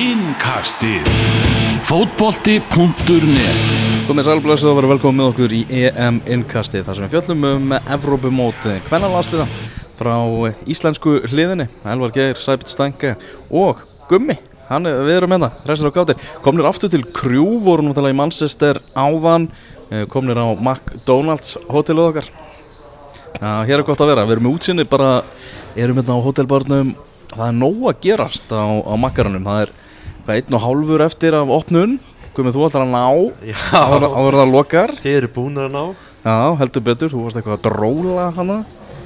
Innkastið. Fótbolti.net Komið sælblöðs og verið velkomið með okkur í EM innkasti þar sem við fjöllum um Evrópumót hvernarlandsliða frá íslensku hliðinni. Elvar Geir, Sæbjörn Stænke og Gummi Hann, við erum með það, restur á gátir Komnir aftur til Krjú, voru tala í Manchester áðan eh, Komnir á McDonalds hótelið okkar. Já, hér er gott að vera, við erum með útsinni bara Erum hérna á hótelbarnum. Það er nóg að gerast á, á makkaranum Það er hvað, einn og hálfur eftir af opnun. Guðmið, þú ætlar að ná. Já, áður en það lokar. Þið eru búinir að ná. Já, heldur betur, þú varst eitthvað að dróla hana.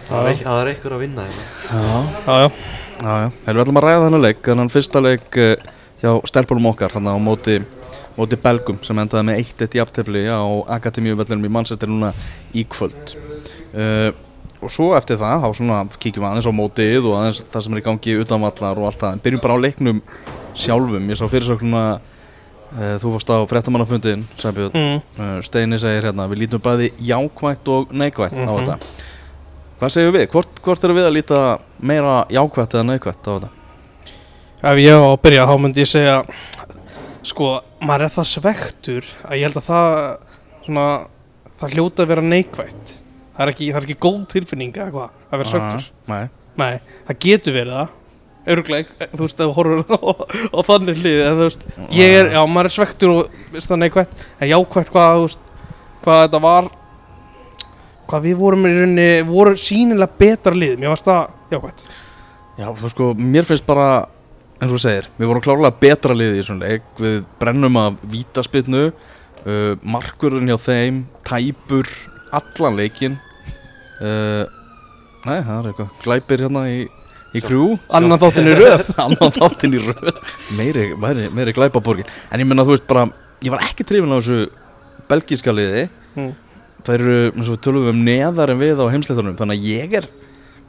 Það er, það er einhver að vinna hérna. Já, Já, já, já, já. Hefur við ætlum að ræða þennan leik. Þannig fyrsta leik uh, hjá stelpunum okkar Hann á móti, móti Belgum Sem endaði með 1-1 jafntefli á Akademíu vellinum í Manchester núna í kvöld. Uh, Og svo eftir það Þá svona kíkjum við aðeins á mótið Og aðeins það sem er í gangi utanvallar og allt það. En byrjum bara á leiknum sjálfum Ég sá fyrirsögnuna uh, Þú fórst á fréttamannafundin Sæbjörn mm. Uh, Steini segir hérna, við lítum bæði jákvætt og neikvætt á Mhm. þetta Hvað segir við? Hvort, hvort eru við að líta meira jákvætt eða neikvætt á þetta? ef ég á að byrja þá myndi ég segja sko, maður er það svektur að ég held að það svona, það hljóta að vera neikvætt það er ekki, það er ekki góð tilfinning að vera svektur Nei, nei, það getur verið það örgleik, þú veist, ef horfur á, þannig hlið, en þú veist ég er, já, maður er svektur og veist það neikvætt en jákvætt hvað, þú veist hvað þetta var hvað við vorum í rauninni, voru sínilega betra lið, mér varst það jákvætt. Já, þú sko, mér finnst bara eins og þú segir, við vorum klárlega betra liði í svona leik, við brennum af vítaspilnu uh, markurinn hjá þeim, tæpur allan leikin uh, Nei, það er eitthvað glæpir hérna í, í krjú annan þáttin í röð. Annan þáttinn í röð. Meiri, meiri, meiri glæpaborgin. En ég menna þú veist bara ég var ekki trefin á þessu belgíska liði. Mm. það eru eins og við tölum um neðar en við á heimsleitunum þannig að ég er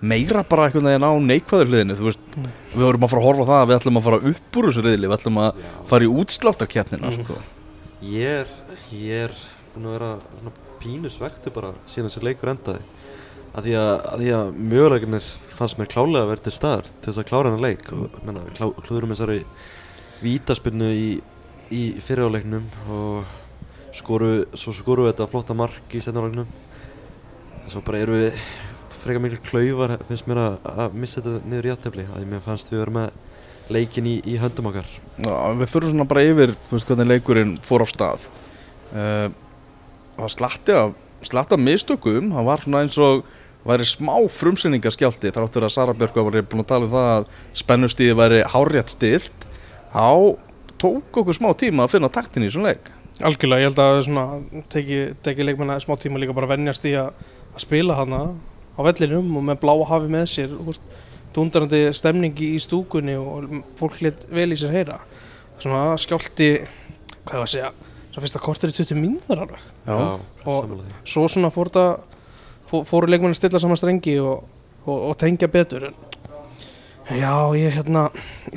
meira bara einhvern veginn á neikvæður hliðinu þú veist, Mm. við vorum að fara að horfa á það að við ætlum að fara upp úr þessu riðli. Við ætlum að fara í útsláttarkeppnina Mm. sko. Ég er, ég er búin að vera svona pínu svektu bara síðan þessi leikur endaði. Að því að, að, því að möguleikinir fannst mér klálega að vera til staðar til þess að klára hennar leik. Og menna, við klá, klúðurum þessari vítaspinnu í, í fyriráleiknum og skoru, svo skoru við þetta flotta mark í setnáleiknum svo bara eru við frekar miklu klaufar finnst mér að, að missa þetta niður í aðtefli að mér fannst við vera með leikin í, í höndum okkar. Já, við fyrir svona bara yfir veist, hvernig leikurinn fór á stað. Uh, það var slatti af slatti af mistökum, það var svona eins og væri smá frumsynningarskjálti þráttur að Sara Björk var búin að tala um það að spennustíði væri hárétt stilt þá tók okkur smá tíma að finna taktin í þessum leik. Algjörlega, ég held að svona teki, teki leikmenna smá tíma líka bara að venjast í að, að spila hana á vellinum og með bláa hafi með sér dundarandi stemningi í stúkunni og fólk lit vel í sér heyra. Svona skjálti hvað ég að segja, svo fyrst að kortir í 20 mínútur alveg. Já. Og- svo svona fór þetta fóru leikmenni að stilla saman strengi og, og, og tengja betur en já, ég hérna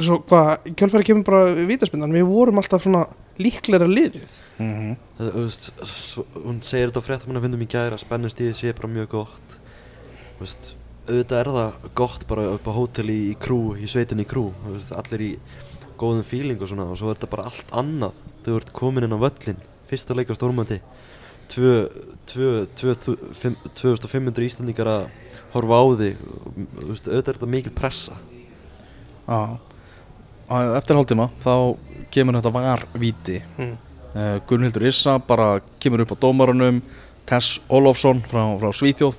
svo hvað, kjölfæri kemur bara vítaspinnan, við vorum alltaf svona líklega liðið. Mm -hmm. Þú veist, hún segir þetta á fréttamanna fundum í gæra að spennustíði sé bara mjög gott. Þú veist, auðvitað er það gott bara upp á hóteli í krú, í sveitinni í krú. Þú veist, allir í góðum fíling og svona og svo er þetta bara allt annað. Þú ert komin inn á völlin, fyrsta leik á stórmandi 2500 Íslandingar að horfa á þig og, þú veist, auðvitað er þetta mikil pressa. Já. Eftir hálftíma þá kemur þetta varvíti mm. uh, Gunnhildur Issa bara kemur upp á dómarunum Tess Ólofsson frá, frá Svíþjóð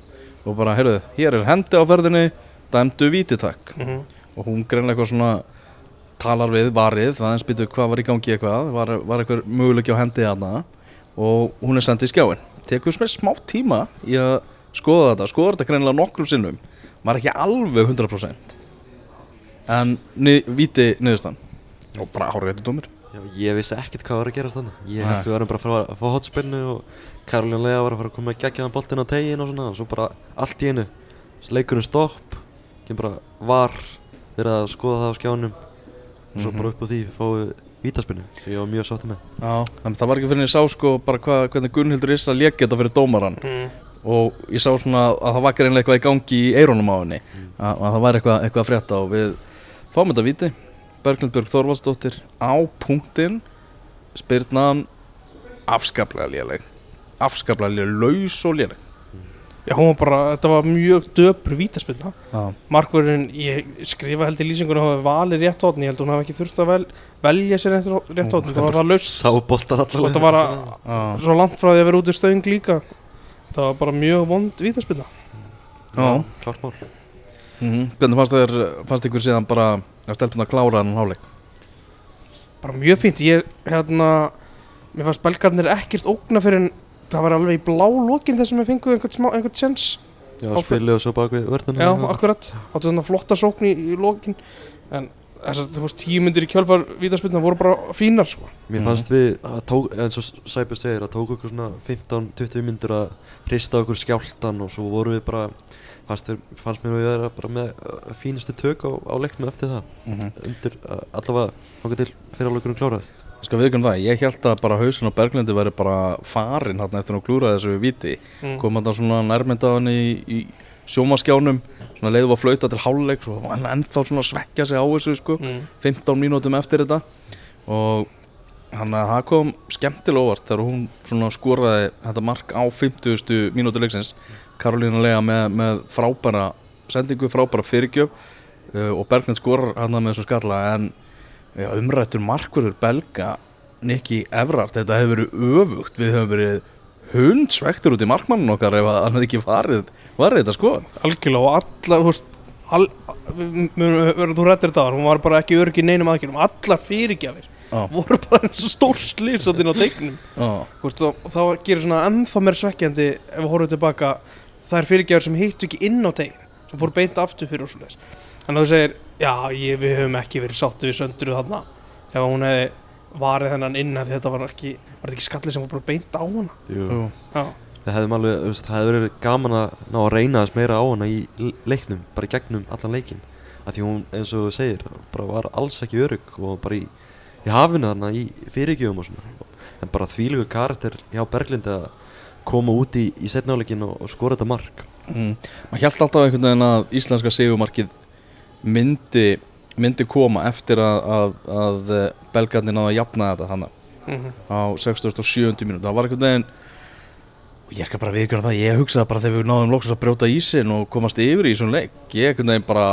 og bara, heyrðu, hér er hendi á ferðinni dæmdu vítitakk. Mm og hún greinlega eitthvað svona talar við varið, það eins býtu hvað var í gangi eitthvað, var, var eitthvað möguleiki á hendi þarna og hún er sendið í skjáin tekur smá smá tíma í að skoða þetta, skoða þetta greinlega nokkrum sinnum. Var ekki alveg 100% en ni, víti niðurstan og bara dómur. Já, ég vissi ekkert hvað var að gerast þannig Ég held við varum bara að fara að fá hotspinnu og Karolín Lea var að fara að koma að gegja hann boltinn á tegin og svona og svo bara allt í einu leikurinn stopp kemur bara var verið að skoða það á skjánum. Og svo Mhm. bara upp á því fáum við vítaspinnu sem ég var mjög sáttu með. Já, að það var ekki fyrir en ég sá sko bara hvað, hvernig Gunnhildur Issa lék þetta fyrir dómaran Mm. og ég sá svona að það var greinlega eitthvað í gangi í eirónum á henni. Mm. að, að það var eitthvað, eitthvað að frétta og við fáum þetta viti Berglind Björg Þorvaldsdóttir á punktinn. Spyrnan afskaplega léleg. Afskaplega léleg, laus og léleg. Já, hún var bara, þetta var mjög döpur vítaspilna Já, Markverðin, ég skrifa held í lýsingunum að hafa valið rétt hóttin, ég held að hún hafi ekki þurft að vel, velja sér rétt, rétt hóttin, það var boltan og þetta var að, svo langt frá því að vera út í stöðing líka. Það var bara mjög vond vítaspilna já. Klart mál. Mm Hvernig fannst þér, fannst ykkur síðan bara að stelpuna klára hann háleik? bara mjög fínt, ég hérna mér fannst belgarnir ekkert ógna fyrir en það var alveg í blá lokin þess að við fengum einhvern smá, einhvern sens Já, Á- spilið og svo bak við vörðunum já, akkurat, áttu þarna flotta sókn í, í lokin. En þess að þú veist tíu myndir í kjölfar vítaspilna voru bara fínar sko. Mér fannst við, að tók, eins og Sæbjörn segir, að tók okkur svona 15-20 myndir að hrista okkur skjáltan og svo vorum við bara, fannst, við, fannst mér að við vera bara með uh, fínustu tök á, á leiknum eftir það. Mm Undir, uh, allavega, okkur til fyrir alveg kláraðist. Skal við ykkur það, ég held að bara hausin á Berglindi væri bara farin hann eftir að hún klúraði þessu viti mm. kom hann svona nærmynda hann í, í sjómaskjánum svona leiðu að flauta til háluleik svo var hann ennþá svona að svekja sig á þessu sko Mm. 15 mínútum eftir þetta og hann að það kom skemmtilega óvart þegar hún svona skoraði þetta mark á 50. mínútu leiksins Karolína Lea með, með frábæra sendingu, frábæra fyrirgjöf uh, og Berglind skorar hann með þessum skalla en ja, umrættur markverður belga Nicky Evrard, þetta hefur verið öfugt við höfum verið hundsvektur út í markmannin okkar ef að hann hefði ekki farið varðið þetta sko algjörlega og alla, þú veist all, þú rættir þetta hún var bara ekki örg í neinum aðgjörnum allar fyrirgjafir Já. voru bara eins og stór slýsandinn á teiknum Þú veist, þá, þá gerir svona ennþá mér svekkjandi ef við horfum tilbaka það er fyrirgjafir sem hittu ekki inn á tegin sem fór beint aftur fyrir og svo leis þannig að þú segir, já, ég, við höfum ekki verið sáttu við söndru þarna ef hún hefði varið þennan inn því þetta var ekki, var þetta ekki skallið sem fór bara beint á hana Jú. Við hefðum alveg, þú veist, það hefði verið gaman að ná að reyna þess meira á hana í leiknum, bara í gegnum allan leikin. Af því hún, eins og þú segir, bara var alls ekki örugg og bara í, í hafinu þarna í fyrirgjöfum og svona. En bara þvílegu karakter hjá Berglindi að koma út í, í setnáleikin og, og skora þetta mark. mm. maður held alltaf einhvern veginn að íslenska segumarkið myndi, myndi koma eftir að, að, að eh, belgarnir náða að jafna þetta hana mm á 67. mínúti það var einhvern veginn og ég er ekki bara viðkjörða það, ég hugsaði bara þegar við náðum loksast að brjóta ísin og komast yfir í svona leik ég einhvern veginn bara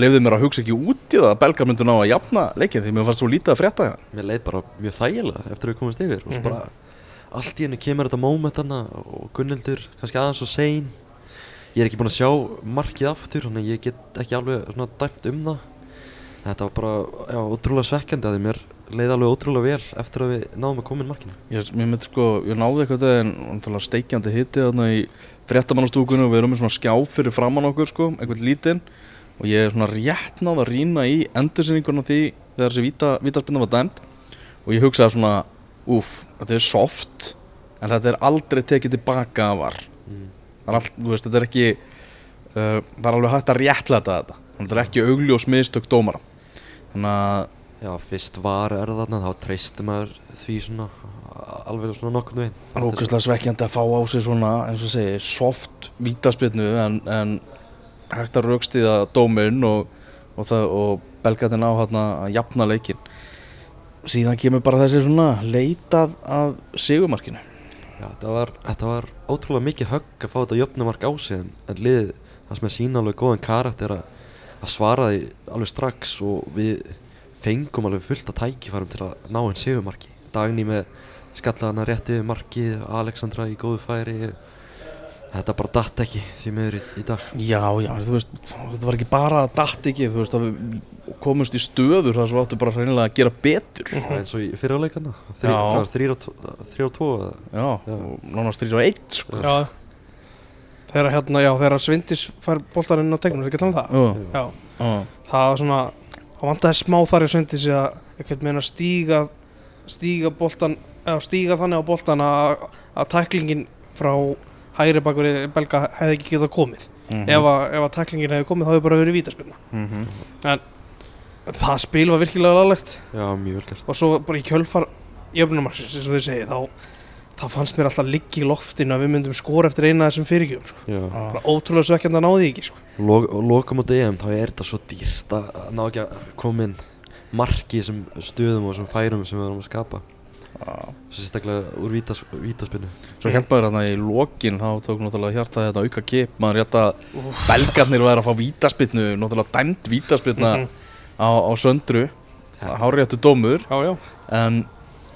lefði mér að hugsa ekki út í það að belgar myndu ná að jafna leikin því mér fannst svo lítið að frétta það Mér leið bara mjög þægilega eftir að við komast yfir svo Mhm. bara allt í hennu kemur þetta moment hana og Gunnildur kannski aðeins og sein. Ég er ekki búinn að sjá markið aftur, þannig ég get ekki alveg svona dæmt um það. Þetta var bara, já, ótrúlega svekkjandi að því mér leið alveg ótrúlega vel eftir að við náðum að koma inn markinu. ég, mér myndi sko, ég náði eitthvað en steikjandi hitti þarna í fréttamannastúkunum og við erum með svona skjá fyrir framann okkur sko, einhvern lítinn. Og ég er svona rétt náð að rýna í endursinninguna því þegar þessi víta, vítaspinna var dæmt og ég hugsaði svona úff, þetta er soft en þetta er aldrei tekið tilbaka að var. Mm. er, þú veist, þetta er ekki uh, það er alveg hægt að réttlæta þetta. Þetta er ekki augljós mistök dómara. Þannig að Já, fyrst var er þarna, þá treysti maður því svona alveg svona nokkurnu veginn. það er ógeðslega svekkjandi að fá á sig svona eins og segi, soft vítaspinnu en, en hægt að raukstiða dóminn og, og, og belgatinn á hérna að jafna leikin síðan kemur bara þessi svona leitað að sigumarkinu Já, þetta var, þetta var ótrúlega mikið högg að fá þetta jöfnumark á sig en, en liðið, það sem er sína alveg góðan karakter að, að svara því alveg strax og við fengum alveg fullt að tækifærum til að ná einn sigumarki. Dagný með skallaðana rétt yfir markið, Alexandra í góðu færi. Þetta bara datt ekki því miður í, í dag. Já, já, þú veist, þetta var ekki bara að datt ekki, þú veist, að við komumst í stöður þar sem við áttu bara hreinlega að gera betur Það er eins og í fyrirleikana. Þrýr og tvo. eða- Já, Já. og nánast þrýr á eitt, sko já þegar hérna, já, þegar Svindis fær boltarinn á tegnum, er ekki að tala um það? Já, já, já, það var svona það vantaði smá þar í Svindis að ekkert meina stíga stíga boltan, eða stíga þannig á boltan að, að tæklingin frá hægri bakur belga hefði ekki getað komið Mhm. ef, að, ef að tæklingin hefði komið þá hefði bara verið vítaspilna Mhm. það spil var virkilega gert. og svo bara í kjölfar jöfnumarsins, eins og þið segið þá, þá fannst mér alltaf liggi í loftinu að við myndum skora eftir eina af þessum fyrirgjöfum sko. Ótrúlega svekkjandi að náði ekki sko. Og lokum á DM þá er þetta svo dýrt að ná ekki að koma inn marki í þessum stöðum og þessum færum sem við varum að skapa Já. sérstaklega úr vítas, vítaspinnu Svo held maður hérna í lokin þá tók náttúrulega hjarta þetta auka kip maður hjarta belgarnir væri að fá vítaspinnu náttúrulega dæmt vítaspinna Mhm. á, á söndru háréttu dómur Já, já en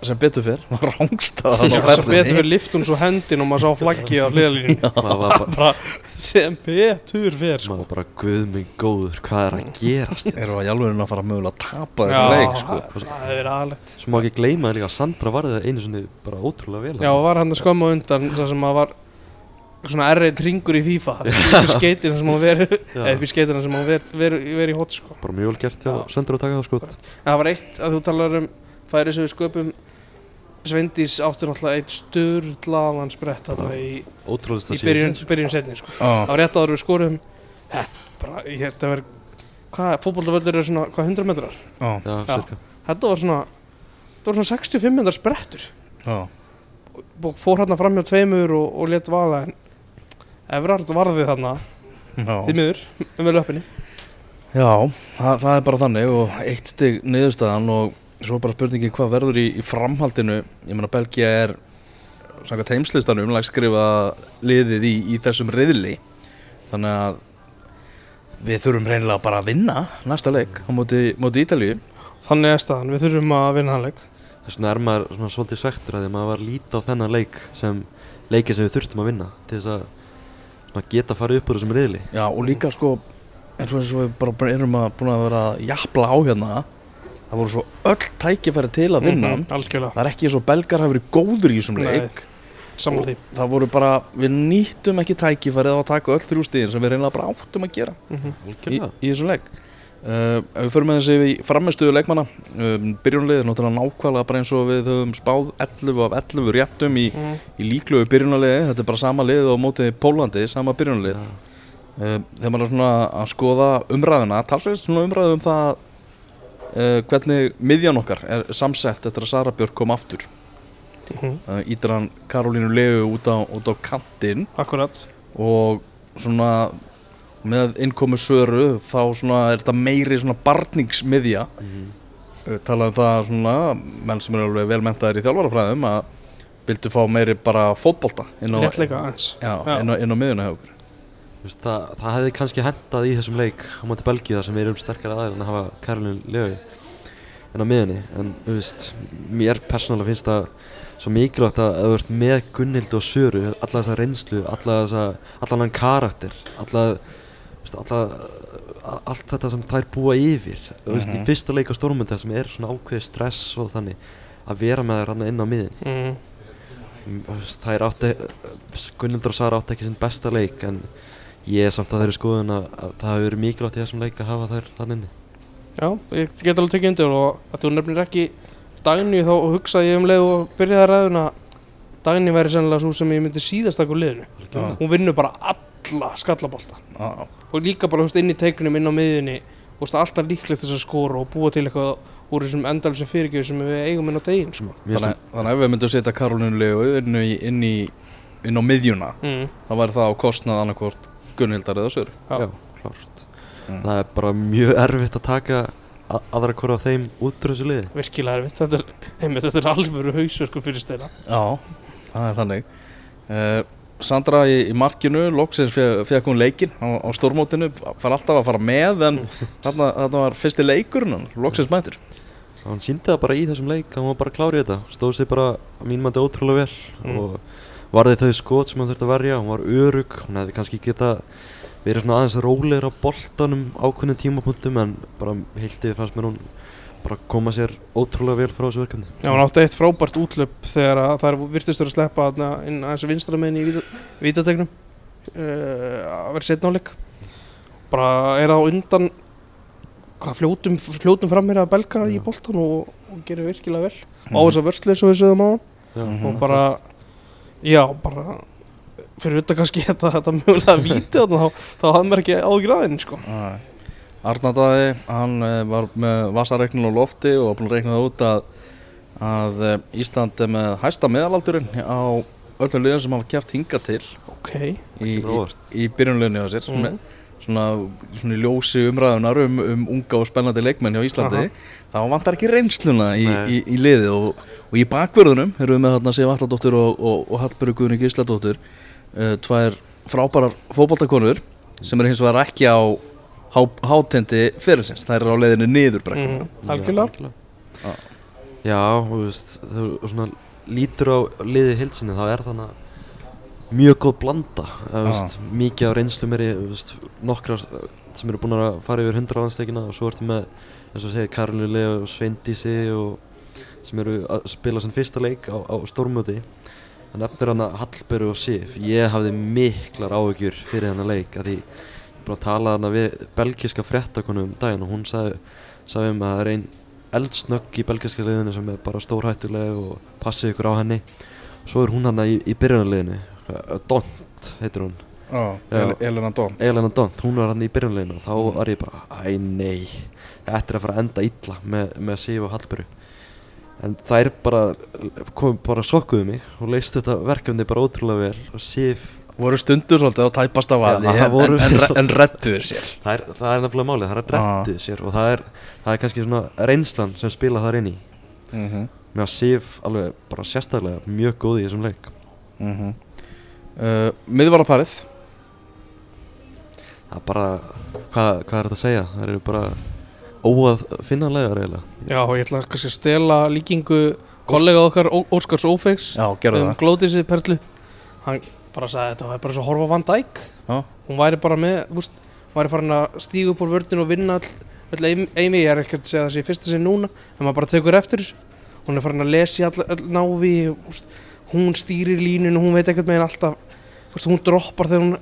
sem betur fyrr var rángstað Já, sem betur fyrir lift hún svo hendin og maður sá flaggi á hliðalínu maður var, sem betur fyrir sko. maður var bara guð minn góður hvað er að gerast hérna?" erum við í alveg að fara mögulega að tapa Já, þessu leik sko. það það er aðlegt svo má ekki gleyma það líka að Sandra varði það einu sinni bara ótrúlega vel Já, var hann að skömmu undan það sem að var svona errið ringur í FIFA upp í skeitina sem hann veri eða upp í skeitina sem hann veri, veri, veri í hot sko. bara mjög vel gert hjá Já. Sandra að taka það skot En það var eitt að þú talar um færi sem við sköpum Sveindís átti náttúrulega eitt sturlaðan sprett þarna í, í byrjun, byrjun setni sko. var rétt áður við skorum bara, ég þetta verið hvað, fótbollavöldur er svona, hvað, 100 metrar? Já, já, Já. cirka. Þetta var svona þetta var svona 65 metrar sprettur. Já, og fór hérna fram hjá tveimur og, og let vaða en Evrard varði þarna. Því miður um vel öppinni Já, það, það er bara þannig og eitt stig niðurstaðan og svo er bara spurningi hvað verður í, í framhaldinu? Ég meina Belgia er samkvæmt heimslistanum lagskrifa liðið í, í þessum riðli. Þannig að við þurfum reynilega bara að vinna næsta leik á móti, móti Ítalíu. Þannig er staðan, við þurfum að vinna hann leik. Þess vegna er maður svona svolítið svektur að því að maður var að líta á þennan leik sem leikið sem við þurftum að vinna til þess að svona, geta farið upp úr þessum riðli. Já, og líka sko eins og eins og við bara, erum að búin að vera að jafla á hérna það voru svo öll tækifæri til að vinna Mhm, algjörlega, það er ekki eins og belgar hafi verið góður í þessum leik það voru bara, við nýttum ekki tækifærið á að taka öll þrjú stíðin sem við reynilega bara áttum að gera Mhm. í, Algjörlega. í þessum leik uh, ef við förum með þessi í framistuðu leikmanna um, byrjunarliðið, náttúrulega nákvæmlega bara eins og við höfum spáð 11 af 11 réttum í, Mhm. í líklugu byrjunarliði þetta er bara sama lið á móti Pólandi sama byrjunarlið Já. uh, þegar maður er svona að skoða umræðuna talsveit svona umræðu um það uh, hvernig miðjan okkar er samsett eftir að Sara Björk kom aftur Mhm. uh, ítir hann Karolínu Leu út á, út á kantinn akkurat og svona með innkomu söru þá svona er þetta meiri svona barningsmiðja Mhm. uh, talað um það svona menn sem eru alveg velmentaðir í þjálfarafræðum að vildu fá meiri bara fótbolta inn á, aðeins já, Já. inn á, inn á miðjuna Þú veist, það, það hefði kannski hendað í þessum leik á móti Belgíu þar sem við erum sterkari aðeins en að hafa Karolín Leu en á miðunni en veist, mér persónulega finnst það svo mikilvægt að þú ert með Gunnhild og Söru alla þessa reynslu, alla þessa allan hann karakter alla, veist, alla allt þetta sem þær búa yfir veist, Mhm. í fyrsta leik á stórmynda sem er svona ákveðið stress og þannig að vera með þær inn á miðin Mhm. það er átti Gunnildur og Sara átti ekki sinn besta leik en ég er samt að þeirri skoðun að, að það hefur verið mikilvægt í þessum leik að hafa þær þann inni Já, ég get alveg tekið undir og að þú nefnir ekki Dagný þá hugsa ég um leið og byrjaði ræðuna Dagný væri sennilega svo sem ég myndi síðast takk úr liðinu Já. hún vinnur bara alla skallabolta Já, og líka bara veist, inn í teikunum inn á miðjunni þú veist, alltaf líklegt þess að skora og búa til eitthvað úr þessum endalsum fyrirgjöf sem við eigum inn á deginn sko. Þannig, þannig að ef við myndum setja Karolínu Leu inn, í, inn, í, inn á miðjuna mm. þá væri það á kostnað annarkvort Gunnhildar eða Söru. Já. Já, klárt. Mm. Það er bara mjög erfitt að taka aðra hvora af þeim út úr þessu liði. Virkilega erfitt. Þetta er, einmitt, þetta er alvöru hausverku fyrir steina Já, það er þannig. Uh, Sandra í, í markinu loksins fe- fekk hún leikinn á, á stórmótinu far alltaf að fara með en þarna, þarna var fyrsti leikurinn hann, loksins mættur. Svo hann síndi það bara í þessum leik hann var bara klár í þetta. Stóð sér bara að mín mandi ótrúlega vel Mm. og varði þau skot sem hann þurfti að verja? Hann var örug, hann hefði kannski geta verið svona aðeins rólegir á boltanum ákveðnum tímapunktum en bara heilt yfir fannst mér hún bara koma sér ótrúlega vel frá þessu verkefni. Já, hann átti eitt frábært útlöp þegar að það er virtustur að sleppa inn aðeins vinstra meginn í vítategnum. Uh, að vera setna áleik bara er það á undan hvað, fljótum, fljótum fram mér að belga í Já. boltan og, og gerir virkilega vel. Á þess að vörslu eins og við sögum á hann og bara já, bara fyrir auðvitað kannski þetta, þetta mögulega víti þarna þá, þá hafði mér ekki ágjur aðeins sko. Arnardæði, hann uh, var með vasareiknun á lofti og var búin að reikna það út að, að uh, Ísland er með hæsta meðalaldurinn á öllum liðum sem hafa kæft hinga til ok. í, í, í byrjunliðinu á sér. Sem, er, svona, svona ljósi umræðunar um, um unga og spennandi leikmenn hjá Íslandi þá vantar ekki reynsluna í, í, í liðið og, og í bakvörðunum erum við með þarna Sif Alladóttir og, og, og Hallbjörg Guðni Gísladóttir uh, tvær frábærar fótboltakonur sem eru hins vegar ekki á há, hátendi fyrirsins, þær eru á leiðinu niður brekkuna Mhm, algjörlega. Já. Já, þú veist, þú svona lítur á liðið hilsinni þá er þannig mjög góð blanda veist, mikið á reynslu mér nokkrar sem eru búin að fara yfir 100 landsleikina og svo ertu með eins og segir Karolínu Leo og Sveindísi og sem eru að spila sem fyrsta leik á, á stórmöti það nefnir hana Hallberg og Sif. Ég hafði miklar áhugjur fyrir hennar leik að því ég búin að tala hana við belgiska fréttakonu um daginn og hún sagði, sagði um að það er ein eldsnögg í belgiska liðinu sem er bara stórhættuleg og passi ykkur á henni. Svo er hún hana í, í byrjunarliðinu Dont heitir hún Já. El- Elena Dón Elena Dont, hún var hann í byrjunarliðinu og þá Mm. var ég bara, æ nei þetta er að fara að enda illa með, með Sif og Hallberg en það er bara kom bara sokkuðu mig og leist þetta verkefni bara ótrúlega vel og Sif, voru stundur svolítið á tæpast Já, aði það en, en, en, rettuður sér það er, það er nefnilega málið það er drettu sér og það er, það er kannski svona reynslan sem spila þar inn í mm -hmm. með að Sif alveg bara sérstaklega mjög góð í þessum leik mm -hmm. Uh, Miðvaraparið það er bara, hvað, hvað er þetta að segja? Það eru bara óað finnanlegar eiginlega. Já, og ég ætla kannski að stela líkingu kollega okkar Óskars Ófeigs um það. Glótisið Perlu. Hann bara sagði þetta var bara svo horfa á Van Dijk. Já. hún væri bara með, þú veist væri farin að stíga upp úr vördin og vinna eimi, ég er ekki að segja það sé fyrsta sinn núna en maður bara tekur eftir þessu. Hún er farin að lesa í all, all návi veist, hún stýrir línun og hún veit ekkert meginn alltaf þú veist, hún droppar þegar hún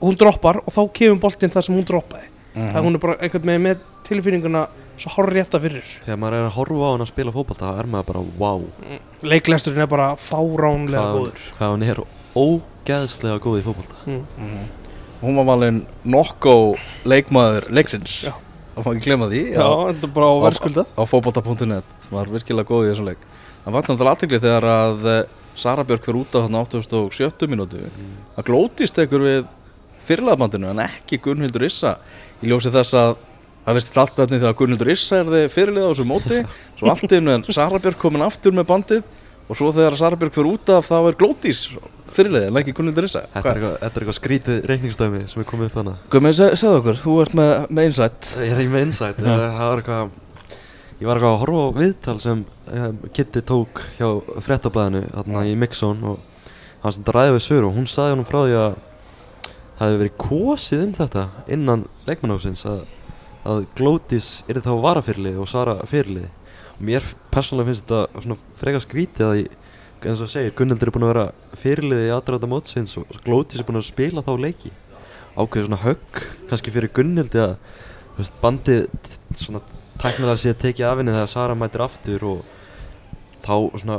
hún droppar og þá kemur boltinn það sem hún droppaði. Mm það hún er bara einhvern veginn með tilfinninguna svo hár rétta fyrir. Þegar maður er að horfa á hann að spila fótbolta þá er maður bara, wow. Leiklesturinn er bara fáránlega hvað, góður. hvað hann er ógeðslega góð í fótbolta. Mm. Mhm. Hún var valinn nokko leikmaður leiksins. Já. Það má ekki glemma því. Já, þetta er bara á Á- á fótbolta.net var virkilega góð í þessum leik Það var náttúrulega aðtekli þegar að eh, Sara Björk fyrir út á þarna 87 mínútu. Að glótist ekkur við fyrirlaðbandinu en ekki Gunnhildur Issa í ljósi þess að það vist allt stefni þegar Gunnhildur Issa er þið fyrirlið á þessu móti svo allt einu er Sara Björk komin aftur með bandið og svo þegar Sara Björk fyrir út af þá er glótis fyrirlið en ekki Gunnhildur Issa. Þetta er eitthvað, er eitthvað skrítið reikningsdæmi sem er komið upp hana Guðmið, seg, segðu okkur, þú ert með, með insight. Ég er ekki með insight það var eitthvað ég var eitthvað að horfa á viðtal sem um, Kitty tók hjá fréttablaðinu þarna í Mixon og hann sem ræði við Söru og hún saði honum frá því að það hefði verið kosið um þetta innan leikmannhófsins að, að Glótis er þá varafyrirlið og Sara fyrirlið. Og mér persónulega finnst þetta svona frekar skrítið að ég, eins og segir, Gunnildur er búin að vera fyrirlið í aðræða mótsins og Glótis er búin að spila þá leiki. Ákveður svona högg kannski fyrir Gunnildi að bandið svona tæknilega sé tekið af henni þegar Sara mætir aftur og þá svona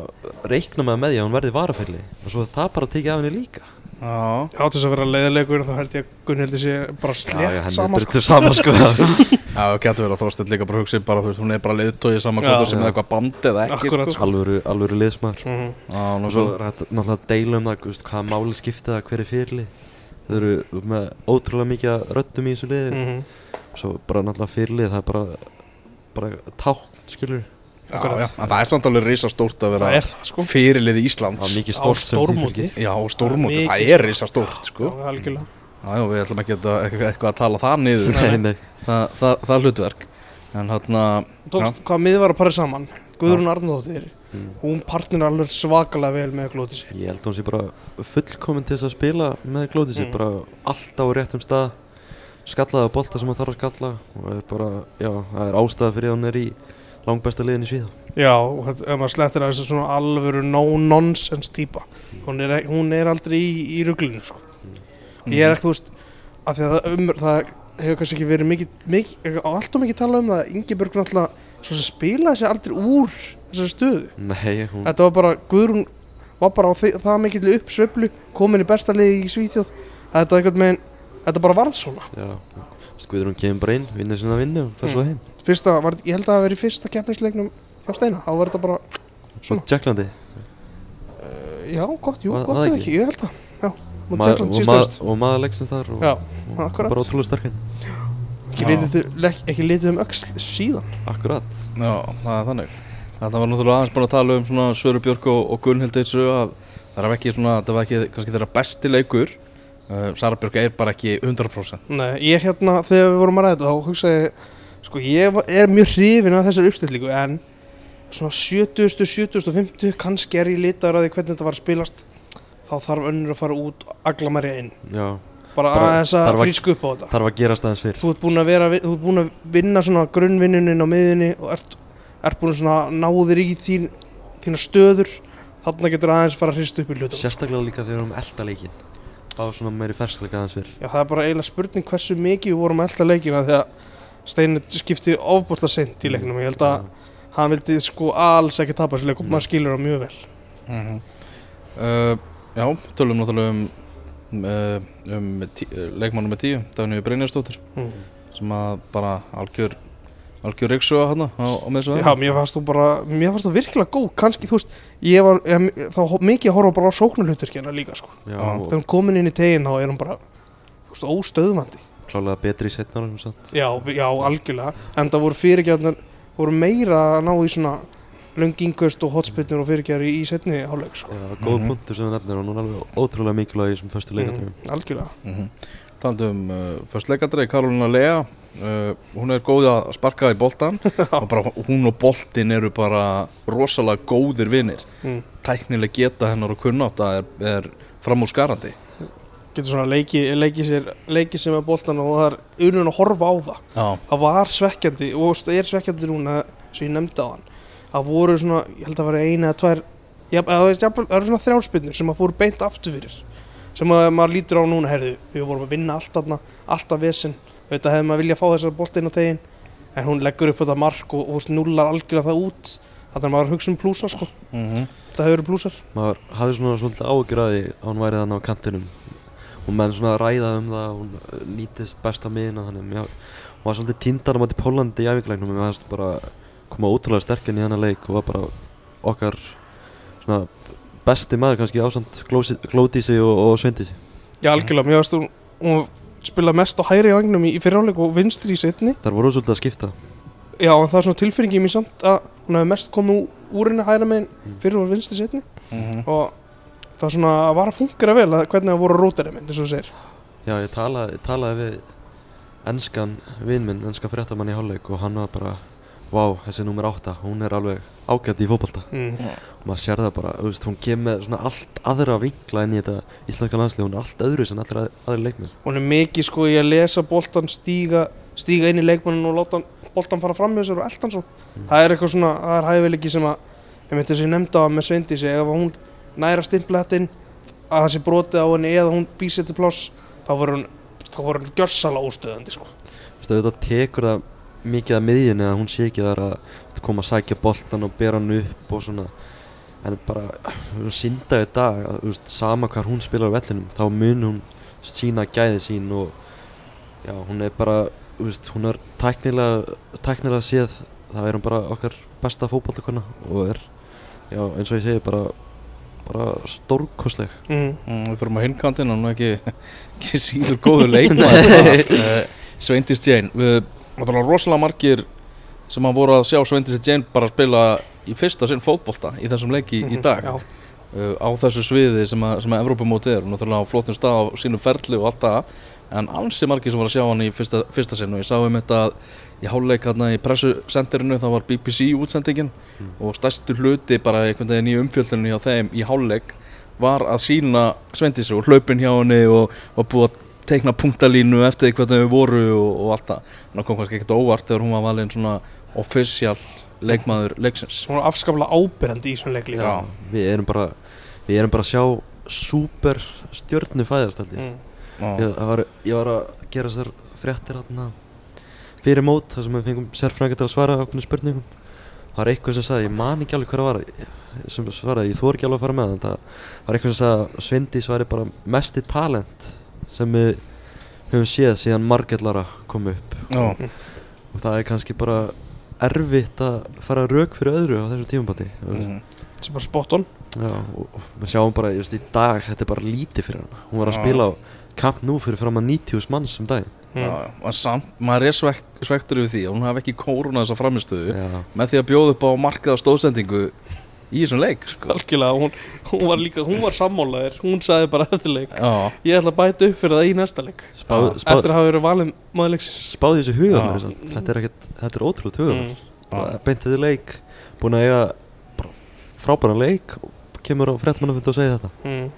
reikna maður með því að hún verði varafælli og svo það bara tekið af henni líka Já, til þess að vera leiðilegur þá held ég að Gunnhildi sé bara slétt saman sko. sko. sama sko Já, getur verið að Þorsteinn líka bara hugsi bara, þú veist, hún er bara leiðtóið saman hvort það sem er eitthvað band eða ekki Akkúrat, sko. alvöru, alvöru liðsmaður Mhm. Og svo náttúrulega að deila um það hvaða máli skipta það hverju fyrirli þau eru með ótrúlega mikið af röddum í þessu liði Mhm. svo bara náttúrulega fyrirlið það er bara bara tákn skilur Já, já, en það er samt alveg risa stórt að Það vera er það sko. fyrirlið það Íslands er mikið stórt sem því fylgir. Já, stórmóti, það er stórt. risa stórt sko. Já, algjörlega. Já, við ætlum ekki að, eitthvað, eitthvað að tala það niður. Nei, nei. það, það, það er hlutverk. En hérna, Tókst, hvað miður var að parið saman? Guðrún Arnóttir, Mm. hún partnir alveg svakalega vel með glótisi Ég held að hún sé bara fullkomin til þess að spila með glótisi, Mm. bara alltaf á réttum stað skallaði á bolta sem hún þarf að skalla og er bara, já, það er ástæða fyrir að hún er í langbesta liðin í Svíða Já, og þetta, ef maður slettir að þessu svona alvöru no-nonsense típa hún er, ek- hún er aldrei í, í ruglinu sko. Ég er ekki, þú veist af því að það, um, það hefur kannski ekki verið mikið, mikið allt og mikið talað um það Ingeborg náttúrulega svo sem spilaði sér aldrei úr þessari stöðu. Nei, hún, Þetta var bara, Guðrún var bara á því, það mikill uppsveiflu komin í besta liði í Svíþjóð. Að þetta einhvern veginn, þetta bara varð svona. Já, skuður hún kemur bara inn, vinnur sinna vinnu og fer svo Mm. heim. Fyrsta, var, ég held að það verið fyrsta keppnisleiknum hjá Steina, þá var þetta bara Svo Svona. Tjekklandi, uh, já, gott, jú, Var- gott það eða ekki? ekki, ég held að já, og, síðasta ma maður leiksins þar og, Já, og bara ótrúlega sterkinn ekki litið, um öxl síðan. Akkurat. Já, það er þannig. Þetta var náttúrulega aðeins bara að tala um svona Söru Björk og, og Gunnhildur þessu að það var ekki svona, það var ekki kannski þeirra besti leikur uh, Sara Björk er bara ekki 100% Nei, ég hérna, þegar við vorum að ræða þá hugsaði sko, ég er mjög hrifin af þessar uppstillingu, en svona 70, 70, 50, kannski er ég litaður að því hvernig þetta var að spilast, þá þarf önnur að fara út agla mæri inn. Já, Bara, Bara aðeins að fríska upp á þetta. þarf að gerast aðeins fyrr Þú ert búin að vera, þú ert búin að vinna svona grunnvinnunin á miðunni og ert, ert búin svona að ná þér í þín, þína stöður, þarna getur aðeins fara að hrista upp í hlutum. Sérstaklega líka þegar við erum elda leikin Fá svona meiri ferskleika aðeins fyrr. Já, það er bara eiginlega spurning hversu mikið við vorum að elda leikina þegar Steinir skipti ofbúrslega seint í leiknum. Ég held að hann vildi sko alls ekki tapa þessu leik og maður skilur það mjög vel. Uh, Já, tölum náttúrulega um, uh, um tí, uh, leikmannum með tíu, Dagníu Brynjarsdóttir mm. sem að bara algjör algjör reyksuga hann á, á með þessu Já, mér fannst þú bara, mér fannst þú virkilega góð. Kannski, þú veist, ég var ég, þá mikið að horfa bara á sóknarhlutverkina líka sko. Já, þegar hún komin inn í tegin þá er hún bara þú veist, óstöðvandi. Klálega betri í setna árum samt. Já, já, algjörlega. En það voru fyrirgjörnar, voru meira að ná í svona löngingust og hotspinnur og fyrirgjörður í, í setni hálfleik sko. Já, góð Mhm. punktur sem þú nefnir og er alveg ótrúlega mikilvæg í þessum fyrstu leikatöfum mm, algjörlega. Mm -hmm. Talandi um uh, fyrstleikandri, Karolina Lea uh, hún er góð að sparka í boltan og bara hún og boltin eru bara rosalega góðir vinnir mm. tæknileg geta hennar og kunnáta er, er fram úr skarandi. Getur svona leiki, leiki, sér, leiki sem er boltan og það er unun að horfa á það. Já, það var svekkjandi og það er svekkjandi núna sem ég nefndi á hann það voru svona, ég held að vera eina eða tvær það eru svona þrjálspinnur sem að fóru beint aftur fyrir sem að maður lítur á núna, heyrðu, við vorum að vinna allt þarna, alltaf vesen auðvitað hefði maður viljað fá þessar boltin á tegin en hún leggur upp þetta mark og, og nullar algjörlega það út. Þannig að maður hugsa um plúsa sko, mm það hefur verið plúsar. Maður hafði svona svolítið ágjur að því að hún væri þannig á kantinum. Og menn svona ræða um það að hún nýtist best á miðina þannig mjög, hún var svolítið tindar á móti Pólandi í æfingarleiknum og mér fannst bara koma ótrúlega sterkinn í hennar leik og var bara okkar svona besti maður kannski ásamt Glósi- Glódísi og, og Sveindísi. Já algjörlega, mér hún, hún spila mest á hægri vagnum í, í fyriráleik og vinstri í setni þar voru svolítið að skipta Já, en það er svona tilfinningið mér samt að hún hefði mest komið úr henni hægra meginn Mm. fyrir og vinstri setni -hmm. og það var svona var að fungera vel að hvernig það voru rótari mynd, eins og þú segir. já ég talaði, talaði við enskan vinn minn, enskan fréttamann í hálfleik og hann var bara Vá, þessi nummer 8, hún er alveg ágætt í fótbolta Mm. og maður sér það bara, þú veist, hún kemur með svona allt aðra vinkla inn í þetta íslenska landslið, hún er allt öðru sem allir að, aðri leikmenn Hún er mikið sko í að lesa boltan stíga, stíga inn í leikmannin og láta boltan fara fram með sér og eldan svo. Mm. Það er eitthvað svona, það er hæfileiki sem að, ég myndi þess að ég nefndi á hann með Sveindísi, ef hún næra stimpla þetta inn, að það sé brotið á henni eða hún býr sér til pláss, þá voru hún, þá voru hún gjörsala óstöðandi sko. Þú mikið að miðjunni að hún sé ekki þar að koma að sækja boltan og bera hann upp og svona. En bara, í dag að, veist, sama hvar hún spilar á vellinum þá mun hún sína gæði sín og já, hún er bara veist, hún er tæknilega tæknilega séð, það er hún bara okkar besta fótballtakona og er já, eins og ég segi, bara bara stórkostleg. Mm. Mm, við fyrir á hinkantin og nú ekki, ekki síður góður leikmaður uh, Sveindis Jane við náttúrulega rosalega margir sem að voru að sjá Sveindis Jane bara spila í fyrsta sinn fótbolta í þessum leiki í dag Já. uh, á þessu sviði sem að, sem að Evrópumóti er og náttúrulega á flottum stað á sínum ferli og allt það en ansi margir sem voru að sjá hann í fyrsta, fyrsta sinn og ég sá um þetta að í háluleik hérna í pressusenderinu þá var BBC útsendingin Mm. og stærstu hluti bara einhvern veginn í umfjöldunni hjá þeim í háluleik var að sína Sveindísi og hlaupin hjá henni og, og búið að teikna punktalínu eftir því hvernig þau voru og, og allt það en það kom kannski ekkert óvart þegar hún var valin svona official leikmaður leiksins Hún var afskaplega ábyrjandi í svona leik líka. Já. við erum bara við erum bara að sjá super stjörnu fæðast held ég Mm. Ég var, ég var að gera þessar fréttir hérna fyrir mót þar sem við fengum sérfræðingar til að svara okkur spurningum það var eitthvað sem sagði, ég man ekki alveg það var sem svaraði, ég þór ekki alveg að fara með en það var eitthvað sem sagði að Svindi svari bara mesti talent sem við höfum séð síðan Margellara kom upp Já. og það er kannski bara erfitt að fara rauk fyrir öðru á þessu mm. Mhm. Sem bara spot on. Já, og, og við sjáum bara, just í dag, þetta er bara lítið fyrir hana Hún var að Já. spila á Camp Nou fyrir fram að 90 manns um dag Já, og samt, maður er svek, svektur yfir því að hún hafi ekki kóruna þessa framistöðu með því að bjóða upp á markað á stóðsendingu í þessum leik sko. algjörlega, hún, hún var líka, hún var sammálaðir hún sagði bara eftir leik Já, ég ætla að bæta upp fyrir það í næsta leik spáð, Já. spáð, eftir að hafa verið valin maður leiksins spáð þessu Já. mér samt. Þetta er ekkert, þetta er ótrúlega huga mm. bara beint þetta leik búin að eiga bara frábæran leik og kemur á fréttmannafund og segja þetta Mm.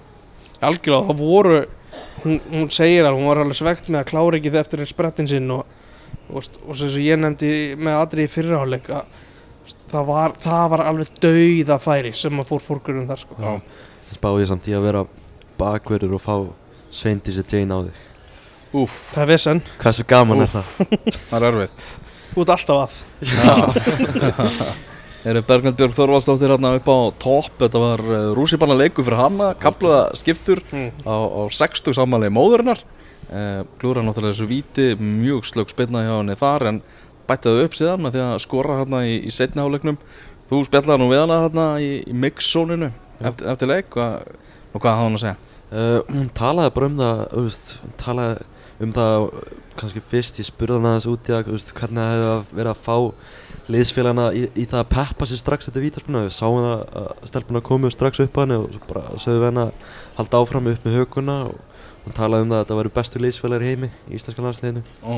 algjörlega, það voru hún, hún segir að hún var alveg svegt með að klára ekki eftir sprettin sinn og, og, og sem ég nefndi með aðri í fyrirháleik að það var, það var alveg dauða færi sem að fór fórgrunum þar sko. já, spáð ég samt í að vera bakverður og fá Sveindísi Jane á þig. Úff, það er vesen, Hversu gaman er það? það er erfitt. Þú ert alltaf að. Eru Bergmund Björg Þorvaldsdóttir hérna upp á topp? Þetta var uh, rússipanna leiku fyrir hana Kaplaða skiptur mm. á, á 60 samanlega móðurinnar. Uh, Glúra náttúrulega þessu víti Mjög slög spilna hjá henni þar En bættaði upp síðan með því að skora hérna í, í setni áleiknum Þú spjallaði nú við hana hérna í, í mix-zóninu eftir, eftir leik. Hva, Og hvað hafði hann að segja? Uh, hún talaði bara um það veist, hún talaði um það kannski fyrst, ég spurði hann aðeins út í að þú veist, hvernig það hefði verið að fá liðsfélagana í, í það að peppa sér strax þetta vítarspuna, við sáum það að stelpuna komu strax upp að henni og svo bara sögðu við henni að halda áfram upp með höguna og hún talaði um það að þetta væri bestu liðsfélagar í heimi í íslenska landsliðinu. Ó,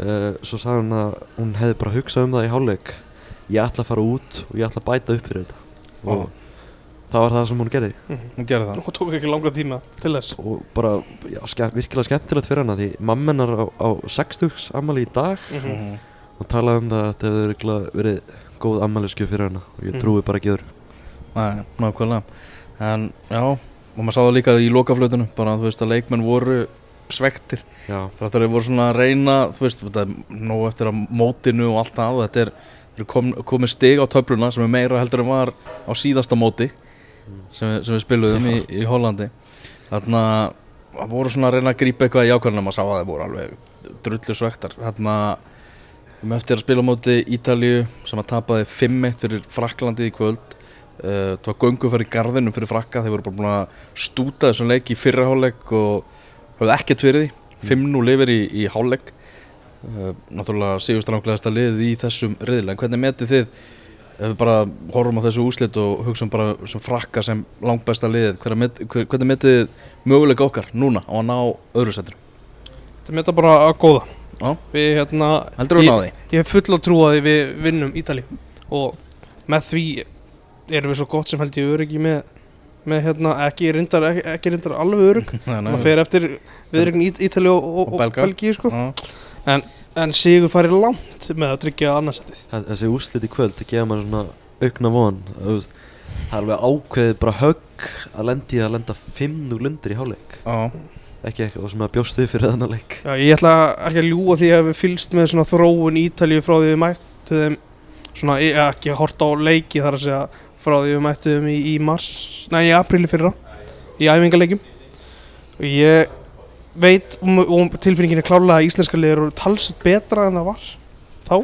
uh, svo sagði hún að hún hefði bara hugsað um það í hálfleik. Ég ætla að fara út og ég ætla að bæta upp fyrir þetta. Og það var það sem hún gerði. Hún gerði það. Og tók ekki langa tíma til þess. Og bara já, ske virkilega skemmtilegt fyrir hana því mammenar á, á 60 ammali í dag mm -hmm. Mhm. og talaði um það að þetta hefur örugglega verið góð ammaliðskjöf fyrir hana og ég Mhm. trúi bara ekki öðru. Nei, nákvæmlega. En já, og maður sá það líka í lokaflötunum Bara þú veist að leikmenn voru svektir. Þáttur þeir voru svona að reyna Þú veist, þetta er nóg eftir að mótinu og allt það Þetta er, er kom, komið stig á töfluna Sem er meira heldur en var á síðasta móti Sem, við- sem við spiluðum í, í Hollandi. Þarna það voru svona að reyna að grípa eitthvað í ákvæðunum Maður sá að þeir voru alveg drullu svektar. Þarna um eftir að spila móti Ítalíu Sem að tapaði 5-1 fyrir Fraklandi í kvöld. Uh, það var gönguferð í garðinum fyrir frakka þeir voru bara búin að stúta þessum leik í fyrra hálfleik og höfðu ekkert fyrir því. 5-0 lifir í, í hálfleik. Uh, náttúrulega sigurstranglegasta liðið í þessum riðil en hvernig metið þið ef við bara horfum á þessu úslit og hugsaum bara sem frakka sem langbæsta liðið hvernig, met, hver, hvernig metið þið möguleika okkar núna á að ná öðru setur þetta þetta bara að góða. Já. við hérna Ég- náði? ég hef full að trúa því við vinnum Ítali og með því erum við svo gott sem held ég öryggi með, með hérna, ekki reyndar, ekki, ekki reyndar alveg nei, maður fer eftir viðregn Ítali og, og, Og. Belgíu sko. Já. en Sigur færi langt með að tryggja annarsætið Þe- þessi úrslit í kvöld það gefa maður svona aukna von þú veist, það er alveg ákveðið bara högg að lendi að lenda 5-0 undir í hálfleik Já. ekki eitthvað sem að bjóst við fyrir þennan leik Já, ég ætla ekki að ljúa því að við fylgst með svona þróun Ítalíu frá því við mættu þeim svona, hef ekki hort á leiki þar að segja frá því við mættu þeim í, í mars, næ, í apríli fyrra í æfingarleikim og ég veit og, og tilfinningin er klárlega að íslenska liður eru talsett betra en það var þá.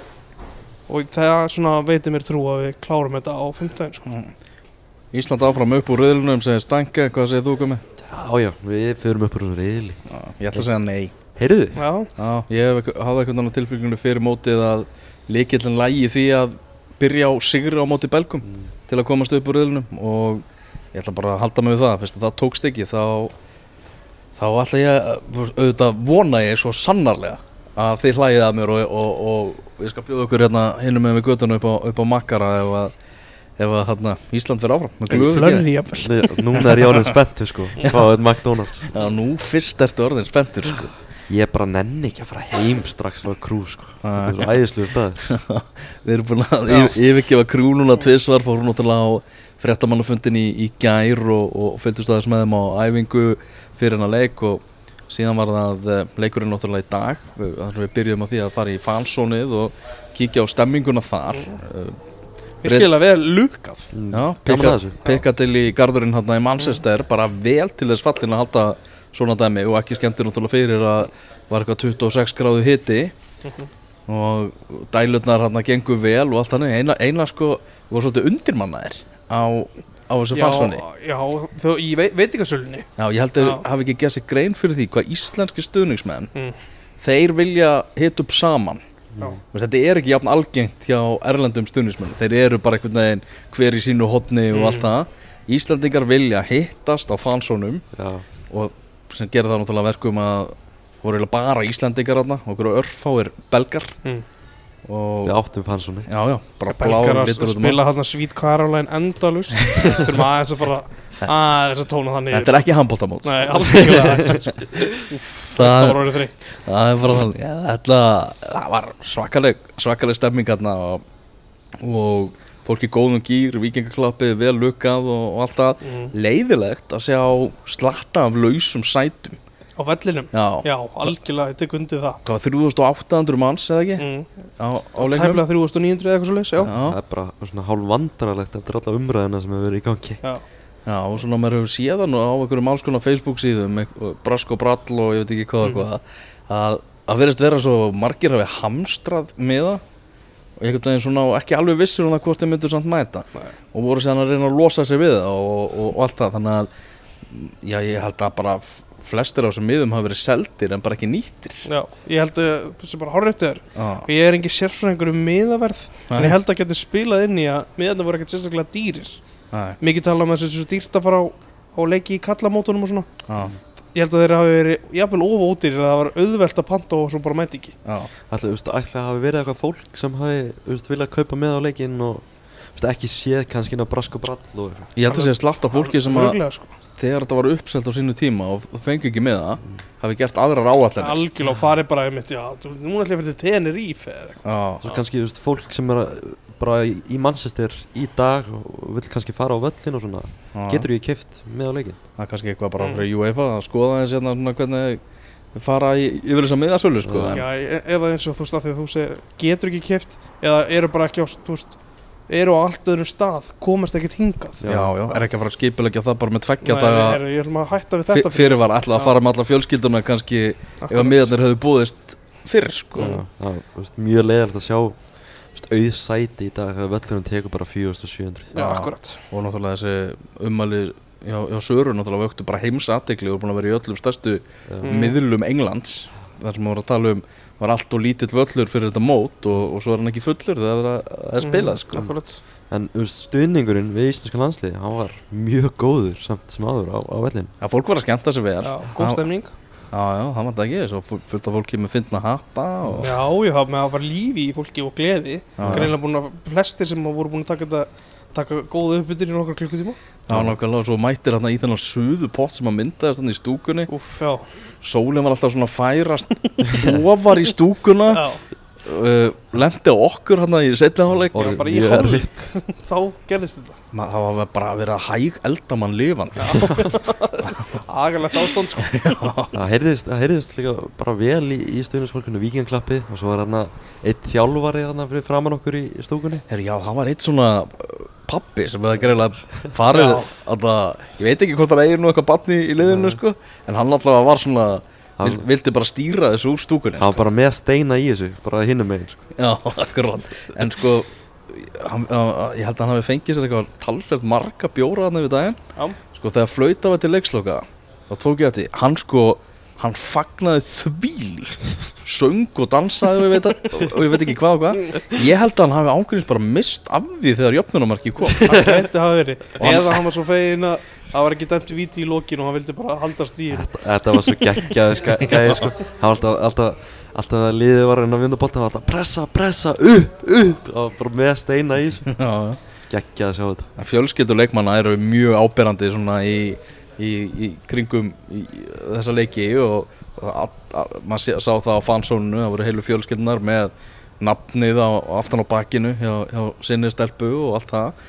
Og það svona veitir mér trú að við klárum þetta á 15 sko. Mm. Ísland áfram upp úr riðlunum segir Stanka, hvað segir þú komið? já já, við förum upp úr þessu reyðli Ég ætla að segja nei. Heyrðu, Já, Já, ég hafði veginn tilfylgjum fyrir mótið að líkillin lægi því að byrja á sigri á móti belgum til að komast upp úr riðlunum og ég ætla bara að halda mig við það. Fyrst að það tókst ekki þá þá ætla ég að- auðvitað vona ég svo sannarlega að þið hlægið að mér og, og, og ég skal bjóða okkur hérna hinum með við göttuna upp á, upp á makkara ef að, ef að hérna, Ísland fyrir áfram. Flörri jafnvel. Núna er ég orðin spenntur sko fáið McDonalds. Já, nú fyrst ertu orðin spenntur sko ég bara nenni ekki að fara heim strax frá krú sko. Þetta er svo æðislu stað Við erum búin að yfir, yfirgefa krú núna tvisvar, fórum náttúrulega á fréttamannafundin í, í gær og, og fylgdust aðeins með þeim á æfingu fyrir hennar leik og síðan var það eh, leikurinn náttúrulega í dag. Sem við byrjuðum á því að fara í falsónið og kíkja á stemminguna þar. Uh, virkilega vel lukað í garðurinn hérna í Manchester bara vel til þess fallin að halda svona dæmi og ekki skemmtir náttúrulega fyrir að var eitthvað 26 gráðu hiti. Og dælutnar hérna gengur vel og allt þannig. Eina, eina sko, við vorum svolítið undirmannaðir á á þessu já, fansóni já, þó, í vei, veitingasölunni. Já, ég held að hafi ekki gert sér grein fyrir því hvað íslenski stuðningsmenn Mm. þeir vilja hit upp saman. Já. Þú veist, Þetta er ekki jafn algengt hjá erlendum stuðningsmenn þeir eru bara einhvern veginn hver í sínu hotni og Mm. allt það. Íslandingar vilja hittast á fansónum og sem gerir það náttúrulega verkum að voru bara Íslandingar þarna og okkur örfáir belgar. Mm. og við áttum fansóni já, já, bara Belgar blá að litur út um spila hann Sweet Caroline endalust þurfum aðeins að fara aðeins að tóna það niður Þetta er ekki handbóltamót Nei, alveg ekki Það það, var orðið þreytt. það er bara þannig. Það var svakaleg svakaleg stemming hérna og, og fólk í góðum gýr vikingaklappið, vel lukkað og, og allt það. Mm. leiðilegt að sjá slatta af lausum sætum. Á vellinum? Já, Já, algjörlega, ég tek undir það. Það var 3800 manns eða ekki? Mm. á, á leiknum. Tæplega 3900 eða eitthvað svo Já, Það er bara svona hálf vandrarlegt eftir alla umræðina sem hefur verið í gangi. Já, já, og svona maður hefur séð það nú á einhverjum alls konar Facebook síðum brask og brall og ég veit ekki hvað Mm. að, að verðist vera svo margir hafi hamstrað með það og einhvern veginn svona og ekki alveg vissur um það hvort þeir myndu samt mæta. Nei. og voru sér að reyna að losa sig við það og, og, og allt það. Þannig að já, ég held að bara flestir á þessum miðum hafa verið seldir en bara ekki nýttir. Já Ég held að, sem bara hárréttið er. Já, Ég er engin sérfræðingur um miðaverð En ég held að geti spilað inn í að miðarna voru ekkert sérstaklega dýrir. Nei, Mikið tala um að þessu svo dýrt að fara á, á leiki í kallamótunum og svona. Já, Ég held að þeir hafi verið jafnvel ofótýrir að það var auðvelt að panta og svo bara mæti ekki já, Ætli, þú veist, að hafi verið eitthvað fólk sem hafi, þú veist, viljað kaupa með á leikinn og, þú veist, ekki séð kannski inn á brask og brall og eitthvað. ég held að sé slatt af fólki sem að Örugglega, sko. þegar þetta var uppselt á sínu tíma og fengi ekki með það hafi gert aðrar áallanir Algjörlega farið bara einmitt, já, þú- núna ætlum ég að fyrir til Tenerife eða eitthvað. Já, Svo kannski, þú veist, fólk sem er að, bara í, í Manchester í dag og vill kannski fara á völlin og svona, já. getur ég keift með á leikinn. það er kannski eitthvað bara Mm. fyrir UEFA að skoða þess hérna svona hvernig fara í, yfir þessa miðasölu sko Já, e- eða eins og þú veist að því að þú segir getur ekki keft eða eru bara ekki á, þú veist, eru á allt öðrum stað, komast ekkert hingað. já, já, er ekki að fara að skipilegja það bara með tveggja Nei, daga heyrðu, ég ætlum að hætta við þetta fyrir var alltaf að fara með alla fjölskylduna kannski ef Akkurat. að miðarnir höfðu búðist fyrr sko Já, já, veist, mjög leiðilegt að sjá, þú veist, auð sæti í dag þegar völlunum tekur bara 4700. Já, akkurat. og náttúrulega þessi ummæli já, já Söru náttúrulega vöktu bara heims aðtegli og er búin að vera í öllum stærstu Já. Mm. miðlum Englands þar sem voru að tala um var allt og lítill völlur fyrir þetta mót og, og svo er hann ekki fullur þegar það er að- að spila sko. Mm, Akkurat. En, stuðningurinn við íslenska landsliði, hann var mjög góður samt sem áður á, á vellinu. Já, fólk var að skemmta sig vel Já, góð stemning. Já, já, það var þetta ekki, svo fu- fullt af fólki með fyndna hatta og Já, já, með að var lífi í fólki og gleði. Greinlega búin að, flestir sem voru búin að taka þetta, taka góða uppbyttir í nokkar klukkutíma. Já, nákvæmlega, og svo mættir hann í þennan suðu pott sem að myndaðist hann í stúkunni Úff, já. Sólinn var alltaf svona að færast ofar í stúkuna Já, uh, Lendi á okkur hann í setna hálfleik Orðið bara í mjög hálfleik. erfitt. þá gerðist þetta. Ma- Það var bara að vera að hæg eldamann lifandi Agalegt ástand, sko. Það heyrðist, heyrðist líka bara vel í, í stuðnisfólkinu vikingklappi og svo var hann eitt þjálfari þarna fyrir framann okkur í, stúkunni. Herri, já, það var eitt svona uh, pappi sem hefði greiðlega farið alltaf, ég veit ekki hvort það eigir nú eitthvað batni í liðinu sko, en hann alltaf var svona vild, vildi bara stýra þessu úr stúkunni Það var bara með steina í þessu, bara hinnum megin. Sko. Já, akkurát En sko, hann, uh, ég held að hann hafi fengið sér eitthvað talsvert marga bjóra hann yfir daginn Já. Sko, þegar flauta var til leiksloka þá tók ég eftir, hann sko hann fagnaði þvíl söng og dansaði og ég, veit, og ég veit ekki hvað og hvað ég held að hann hafi ángríms bara mist af því þegar jöfnunamarki kom Það gæti hafa verið. Og hann- Eða hann var svo fegin að það var ekki dæmt víti í lokin og hann vildi bara halda stíðin. Þetta, þetta var svo geggjaði sko. Það var alltaf, alltaf, alltaf að liðið var reyna að það var alltaf pressa, pressa, upp, upp. Var bara með steina í þessu. Geggjaði að sjá þetta. En fjölskyldur leikmanna eru mjög áberandi svona í, í, í kringum í, í þessa leiki og, og að, að, maður sá það á fansónu, það voru heilu fjölskyldunar með nafnið á, aftan á bakinu hjá, hjá sinni stelpu og allt það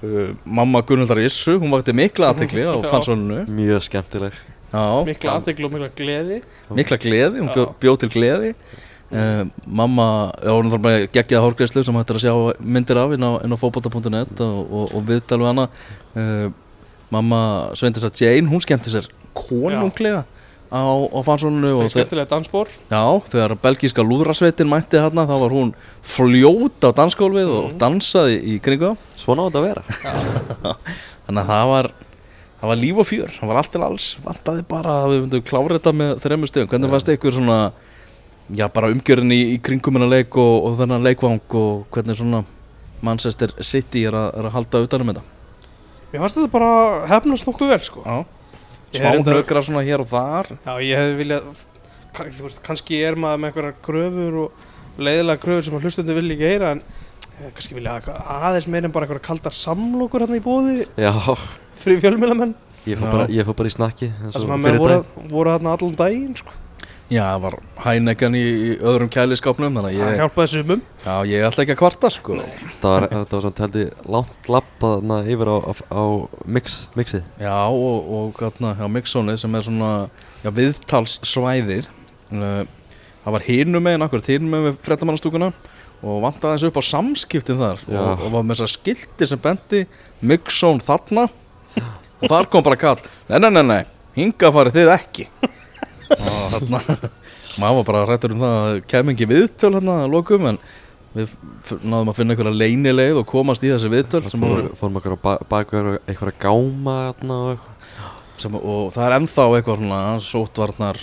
uh, Mamma Gunnhildar Issu, hún vakti mikla aðtekli á fansónunu Mjög skemmtileg. Já, Mikla aðteglu og mikla gleði. mikla gleði, hún bjó, Já. bjó til gleði uh, Mamma, já hún þarf bara geggjaða hórgreislu sem hættir að sjá myndir af inn á, inn á fótbolta.net og, og, og viðtal við hana uh, Mamma Sveindis að Jane, hún skemmti sér konunglega á, á fansónunu og Skemmtilega dansbór. já, þegar belgíska lúðrasveitin mætti hérna þá var hún fljót á dansgólfið og Mhm. dansaði í kringu þá. Svona á þetta að vera. þannig að það var það var líf og fjör, það var allt til alls. Vantaði bara að við myndum klára þetta með þremmu stegum, hvernig fannst ykkur svona já bara umgjörðin í, í kringum hennar leik og, og þennan leikvang og hvernig svona Manchester City er að, er að halda utanum þetta Mér fannst þetta bara hefnast nokkuð vel sko. Já, Ég smá er reyndar- nökra svona hér og þar. Já, ég hefði viljað veist, kannski er maður með einhverjar kröfur og leiðilega kröfur sem að hlustendur vilja ekki heyra en eh, kannski vilja aðeins meir en bara einhverjar kaldar samlokur hérna í bóði Já, fyrir fjölmjölamenn ég fór bara, bara í snakki og sem að fyrir voru, voru hérna allan daginn sko. Já, það var hænekjan í, öðrum kæliskápnum þannig að það ég, hjálpaði sumum já, ég ætla ekki að kvarta sko. Það var, það var svona heldur langt lappað yfir á, á, á mix, mixið. Já, og, og hérna, já, Mixonið sem er svona já, viðtalssvæðið uh, það var hinum megin, akkurat hinum megin við frettamannastúkuna og vantaði eins upp á samskiptin þar Já. og, og var með þess að skilti sem bendi Mixon þarna. Og þar kom bara kall nei, nei, nei, nei, hinga farið þið ekki og þarna maður var bara rættur um það að það kem ekki viðtöl hérna að lokum en við náðum að finna einhverja leynileið og komast í þessi viðtöl sem voru Fórum fórum okkur á ba baku eitthvað gáma þarna og eitthvað. sem, og það er ennþá eitthvað svona sótvarnar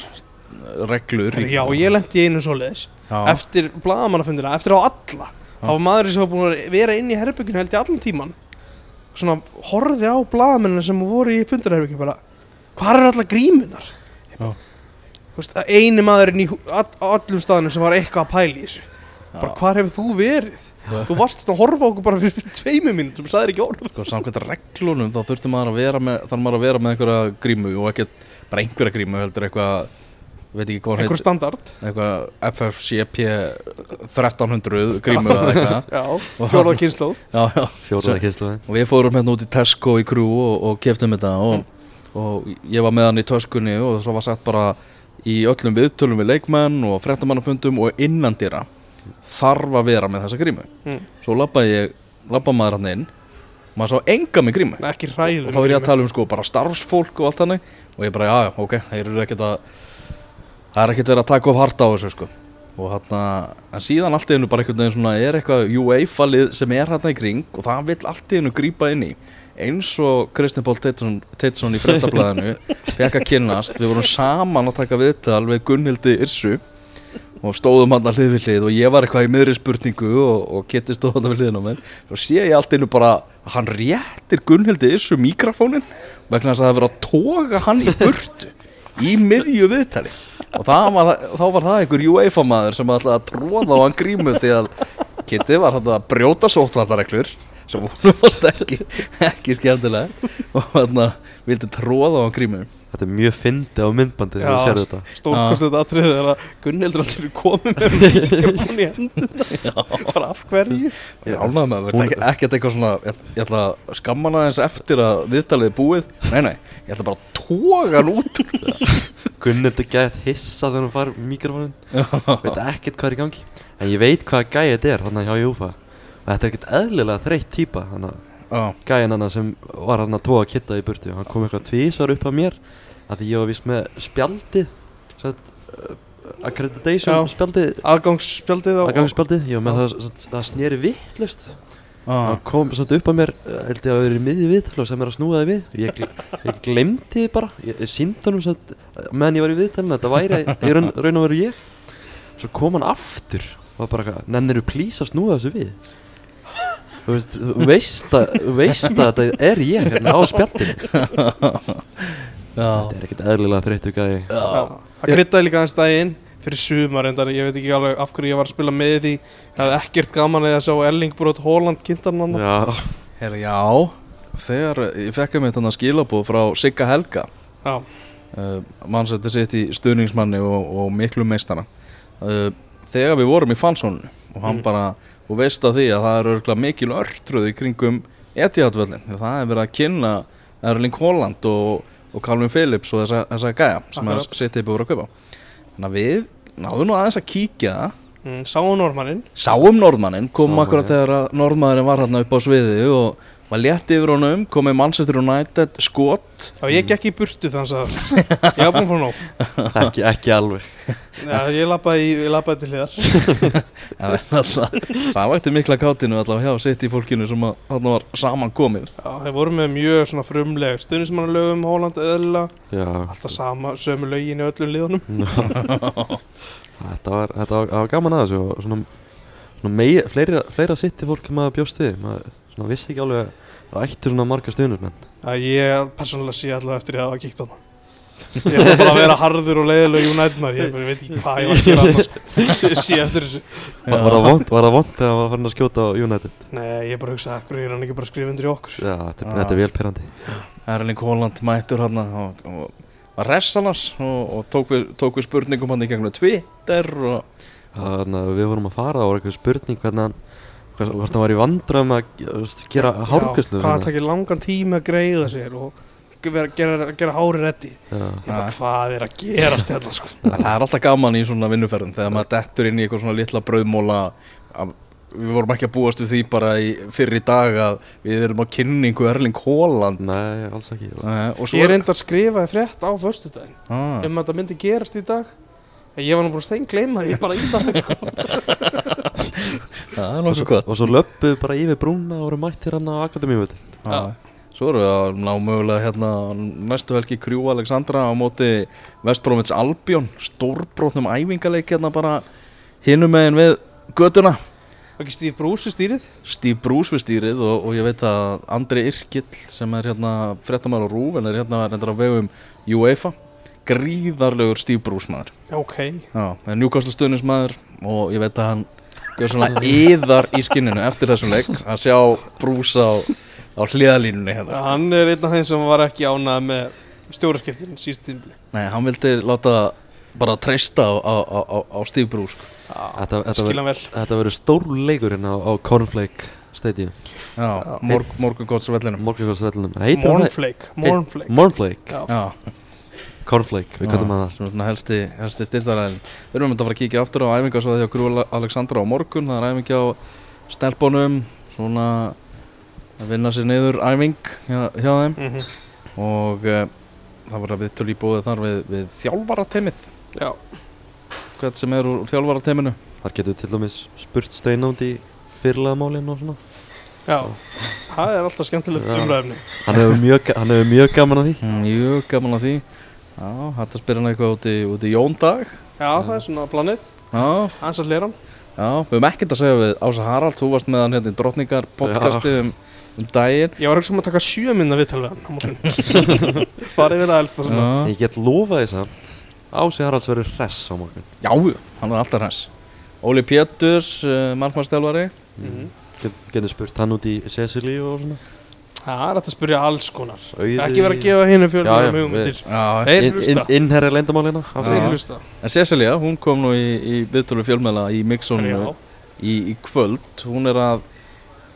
reglur í- Já, ég lendi í einu svoleiðis Já. eftir blagamannafundina, eftir á alla það var maður sem var búin að vera inn í herbygginu held ég allan tíman svona horfði á blagamennina sem voru í fundarherbygginu bara, hvað eru allar grímunar Já. Veist, eini maðurinn í hú- all, á öllum staðinu sem var eitthvað að pæla í þessu. Bara hvað hefur þú verið? Þú varst að horfa á okkur bara fyrir tveimu mínútum sagðir ekki orð. Sko, samkvæmt reglunum þá þurfti maður að vera með þarf maður að vera með einhverja grímu og ekki bara einhverja grímu heldur eitthvað veit ekki hvað hún einhver standard. eitthvað FFCP 1300 grímu eða eitthvað. Já, fjóraða kynnslóð já, já. Fjóraða kynsluði og við fórum hérna út í Tesco í krú og, og keftum þetta og, og ég var með hann í töskunni og svo var sagt bara í öllum viðtölum við leikmenn og frettamannafundum og innandýra þarf að vera með þessa grímu. Mm. svo labba maður hann inn maður sá enga með grímu. Og þá er ég að tala um sko bara starfsfólk og allt þannig. Og ég bara já, já, ok, þeir eru ekkert að það er ekkert verið að taka of harta á þessu sko og hann en síðan allt í hennu bara einhvern veginn svona er eitthvað UEFA lið sem er hann í kring og það vill allt í hennu grípa inn í. Eins og Kristinn Pól Teitsson í frettablaðinu fekk að kynnast, við vorum saman að taka viðtal við Gunnhildi Irsu og stóðum hann að hlið við hlið og ég var eitthvað í miðri spurningu og, og Kitty stóð hann við hliðin á mér. Og sé ég allt innu bara að hann réttir Gunnhildi Issu mikrofónin vegna þess að það er verið að toga hann í burtu í miðju viðtali og það var, þá var það einhver UEFA maður sem ætlaði að tróða á hann grímu því að Kitty var hann að brjóta sótvarnareglur sem hún varst ekki, ekki skemmtilega og hann vildi tróða á hann grímu. Þetta er mjög fyndi á myndbandi þegar þú sér þetta. stórkostu þetta atriðið er að Gunnhildur alltaf er komið með mikrofón í henduna bara af hverju? Ég ánægð með það, ekki, eitthvað svona ég, ég ætla að skamma hana eins eftir að viðtalið er búið. Nei, nei, ég ætla bara að toga hann út Gunnildur gæði hissa þegar hann far mikrofónin Veit ekkert hvað er í gangi. En ég veit hvað gæði þetta er hann hjá Júfa. Og þetta er ekkert eðlilega þreytt Hann Já, gæðin hann sem var hann að tóa kitta í burtu. Hann kom eitthvað tvísar upp að mér að Því ég var vist með spjaldið Sett, uh, Accreditation Já. spjaldið. Aðgangsspjaldið Aðgangsspjaldið. Ég var með það, það, það sneri vittlust já, hann kom svolítið upp að mér uh, held ég að vera í miðju viðtal sem er að snúða þig við. Ég, ég glemdi þið bara. Ég, ég síndi honum satt, meðan ég var í viðtalinu þetta væri í raun, raun og veru ég. Svo kom hann aftur og var bara eitthvað, nennir þú plís að snúða þessu við? Þú veist, þú veist að, þú veist að þetta er ég hérna á spjaldinu. Já, þetta er ekkert eðlilega þreyttu gæði það kryddaði líka aðeins daginn fyrir sumar endar, ég veit ekki alveg af hverju ég var að spila með því. Ég hafði ekkert gaman að sjá Erling Brot Holland kynntan hann já, Herra, já. Þegar ég fekk að mér þannig skilabóð frá Sigga Helga já, uh, mannsætti sitt í stuðningsmanni og, og miklu meistara uh, þegar við vorum í fansónu og hann Mhm. bara, og veist að því að það er örgulega mikil örtröð í kringum Etihad-völlin, því það er verið að kynna Erling Holland og, og Calvin Phillips og þessa, þessa gæja sem að Akkurat. sitt yfir að kaupa. Þannig að við náðum nú aðeins að kíkja. Mm, sáum normannin sáum norðmannin, kom Sáum, akkurat þegar að norðmaðurinn var hérna upp á sviði og var létt yfir honum, komið Manchester United skot. Já, ég gekk í burtu þannig að ég var búinn frá nóg. Ekki, ekki alveg. Já, ég lappaði, í- ég lappaði til hliðar. Það, var alltaf, það vakti mikla kátinu allavega hjá sitt í fólkinu sem að þarna var saman komið. Já, þeir voru með mjög svona frumleg stundismannalögum, Hóland, eðla Já, Alltaf sama, sömu lögin í öllum liðunum. Þetta var, þetta var, var gaman að þessu og svona, svona mei, fleira, fleira sitt fólk maður bjóst við. Maður svona vissi ekki alveg að það ætti svona marga stundur menn. Já, ég persónulega sé alltaf eftir ég hafa kíkt á það. Ég ætla bara að vera harður og leiðilega United maður, ég bara veit ekki hvað ég var að gera þarna sko. Ég sé eftir þessu. Var, var það vond, var það vond þegar hann var farin að skjóta á United? Nei, ég bara hugsa, hverju er hann ekki bara að skrifa undir í okkur? Já, þetta, er- Ah. þetta er vel pyrrandi Erling Haaland mættur hann og, og var ressalans og, og tók, við, tók við spurningum hann í gegnum Twitter og Þannig að við vorum að fara og var eitthvað spurning hvernig hann hvort hann var í vandræðum að þú veist, gera hárgæslu Já, Hvað það takir langan tíma að greiða sér og vera, gera, gera hári reddi hvað er að gerast hérna sko? Það er alltaf gaman í svona vinnuferðum þegar maður dettur inn í eitthvað svona litla brauðmóla að við vorum ekki að búast við því bara í fyrri dag að við erum á kynningu Erling Haaland. Nei, alls ekki. Og svo Ég reyndar að skrifaði frétt á föstudaginn ah, um að það myndi gerast í dag. En ég var nú bara stein gleyma ég bara í dag það er nokkuð gott. Og svo löppuðu bara yfir brúna og voru mættir hann á Akademíuvöldin Já. Svo erum við að ná mögulega hérna næstu helgi Krjú Alexandra á móti Vestbrómits Albion stórbrótnum æfingaleik hérna bara hinum megin við götuna. Var ekki Steve Bruce í stýrið? Steve Bruce við stýrið og, og ég veit að Andri Irkill sem er hérna fréttamæður á Rúf en er hérna reyndar á vegum UEFA gríðarlegur Steve Bruce maður. Ok. Já, er njúkastlu stuðnismæður og ég veit að hann gjör svona yðar í skinninu eftir þessum leik að sjá Bruce á, á hliðalínunni hérna. Hann er einn af þeim sem var ekki ánað með stjóraskiptin síst tímbli Nei, hann vildi láta bara treysta á, á, á, á, á Steve Bruce sko. Þetta, þetta, Skil hann vel. þetta verður stór leikur hérna á, Cornflake Stadium. Já, morg, morgungótsvellinum það? Mornflake Mornflake. Mornflake. Já. Cornflake, við kallum að það helsti, helsti styrtaræðin. Við erum myndið að fara að kíkja aftur á æfingasvæði hjá Grú Alexandra á morgun. Það er æfingi á stelpunum Svona að vinna sér niður æfing hjá, hjá þeim. Mhm. Og uh, það var að við töl í búið þar við, við þjálfarateimið Já. Hvert sem er úr þjálfarateiminu Þar getur til dæmis spurt Steinánd í fyrirlega málinn og svona. Já Það er alltaf skemmtilegt Já. umræðefni Hann hefur mjög, mjög gaman að því. Mjög gaman að því Já, hætti að spyrja hann eitthvað út í, út í Jóndag Já, það er svona planið. Já, Hans að hlera hann já, við höfum ekkert að segja við Ása Harald, þú varst með hann hérna í Drottningar podcasti um, um daginn. Ég var ekki sem að taka sjö minna viðtal við hann Farið við það elsta Já, Ég get lofað því samt Ási Haralds verður hress á morgun. Já, hann er alltaf hress. Óli Péturs, uh, markmannstjálfari Mhm. Get, Getur spurt hann út í Cecily og svona Það er hægt að spyrja alls konar. Auði- Ekki vera að gefa fjölum við- hugmyndir. Þeir hlusta. inn- Innherja leyndamálina Þeir hlusta. En Cecilia, hún kom nú í, í viðtölu fjölmæla í Mixonu í, í kvöld. Hún er að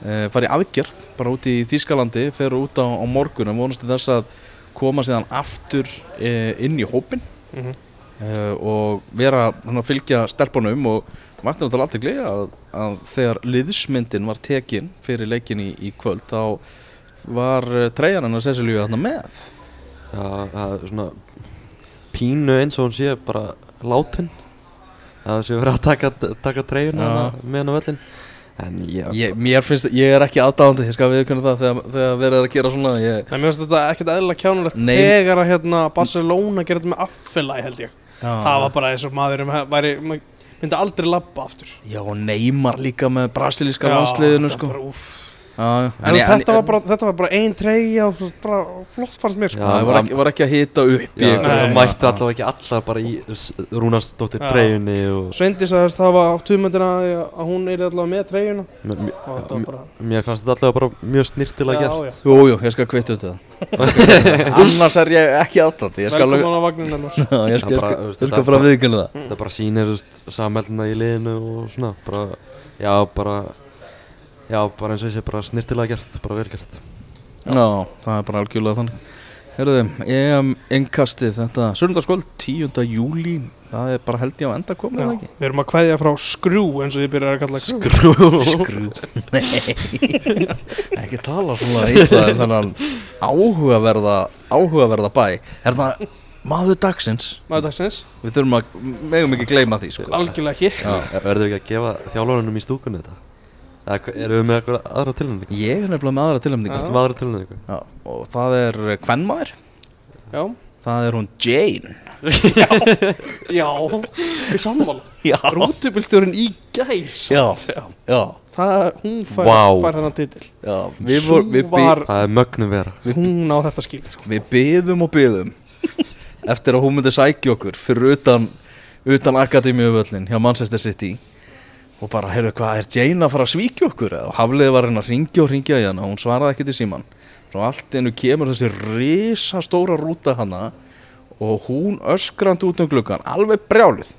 uh, fara í aðgerð, bara út í Þískalandi fer út á, á morgun en vonast til þess að koma síðan aftur uh, inn í hópin Mhm. uh, og vera að fylgja stelpunum og vakti náttúrulega alltaf glið að, að þegar liðsmyndin var tekin fyrir leikin í, í kvöld þá var uh, treyjan hennar Cecilíu þarna með? Já, það er svona pínu eins og hún sé bara látin. Það sé verið að taka, taka treyjuna Já. með hann á völlin en ég, ég, mér finnst, ég er ekki aðdáðandi ég skal viðkynna það þegar, þegar verið er að gera svona ég, Nei, mér finnst þetta ekkert eðlilega kjánulegt þegar að hérna Barcelona gerði þetta með affélagi held ég. Það var bara eins og maður væri, maður myndi aldrei labba aftur. Já, og Neymar líka með brasilíska Já, landsliðinu þetta sko. bara, þetta, var bara, þetta var bara ein treyja og flott fannst mér sko. Já, það var ekki, var ekki að hita upp í já, eitthvað Nei. það svona. mætti allavega ekki alla bara í Rúnarsdóttir treyjunni og Sveindi sagðist það var tugmyndina að hún er allavega með treyjuna. Þetta mér fannst þetta allavega bara mjög snirtilega gert. já. jú, jú, ég skal kvittu út það. Annars er ég ekki alveg Velkomin á vagnin hennar Já, ég skal, bara, þetta viðkynna það. þetta bara sýnir sammeldina í liðinu og svona bara, já, bara já, bara eins og þessi bara snirtilega gert bara vel gert Já, það er bara algjörlega þannig Herðu, EM innkastið þetta Sörndarskvöld, 10. júli það er bara held ég á enda komið eða ekki Við erum að kveðja frá skrú eins og ég byrjar að kalla skrú Skrú Skrú Nei Ekki tala svona illa um þennan áhugaverða áhugaverða bæ Er það maður dagsins Maður dagsins, Við þurfum að, megum ekki gleyma því sko. algjörlega ekki Já. Verðum við ekki að gefa þjálfurunum í stúkunni þetta? Erum við með eitthvað aðra tilnæmningu? Ég er nefnilega með aðra tilnefningu Já. Ertu með aðra tilnæmningu? Já, og það er Kvenmaður Já, Það er hún Jane já, við sammála Já, Rútubilstjórin í samt. Já. já, Það, hún fær, Vá. fær hennar titil já Við, Sú vor, við, by, var, Það er mögnum vera hún á þetta skil sko. við byðum og byðum Eftir að hún myndi sækja okkur Fyrir utan, utan Akademíuvöllin Hjá Manchester City Og bara, heyrðu, hvað er Jane að fara að svíkja okkur? Og Hafliði var hérna að ringja og ringja í hana Hún svaraði ekki til síman Svo allt einu kemur þessi risastóra rúta hana Og hún öskrandi út um gluggan Alveg brjálið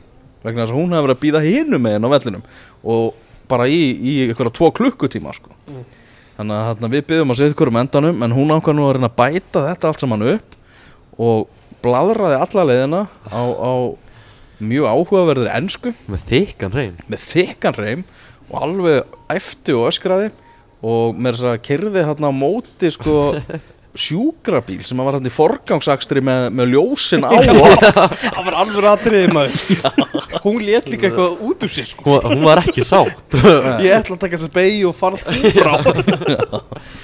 Vegna þess að hún hefur verið að býða hinum með henn á vellinum Og bara í, í einhverja tvo klukkutíma sko. Þannig að við byggðum að setja ykkur um endanum En hún ákvað nú að reyna að bæta þetta allt saman upp Og bladraði alla leiðina á, á mjög áhugaverðir ensku. Með þykkan reyn með þykkan reym og alveg æfti og öskraði og með þess að kyrði hann á móti sko sjúkrabíl sem var hann í forgangsakstri með, með ljósin á og Það var alveg aðriðið maður. Hún let líka eitthvað út úr sér sko. Hún, hún var ekki sátt. Ég ætla að taka þess að beigja og fara þú frá.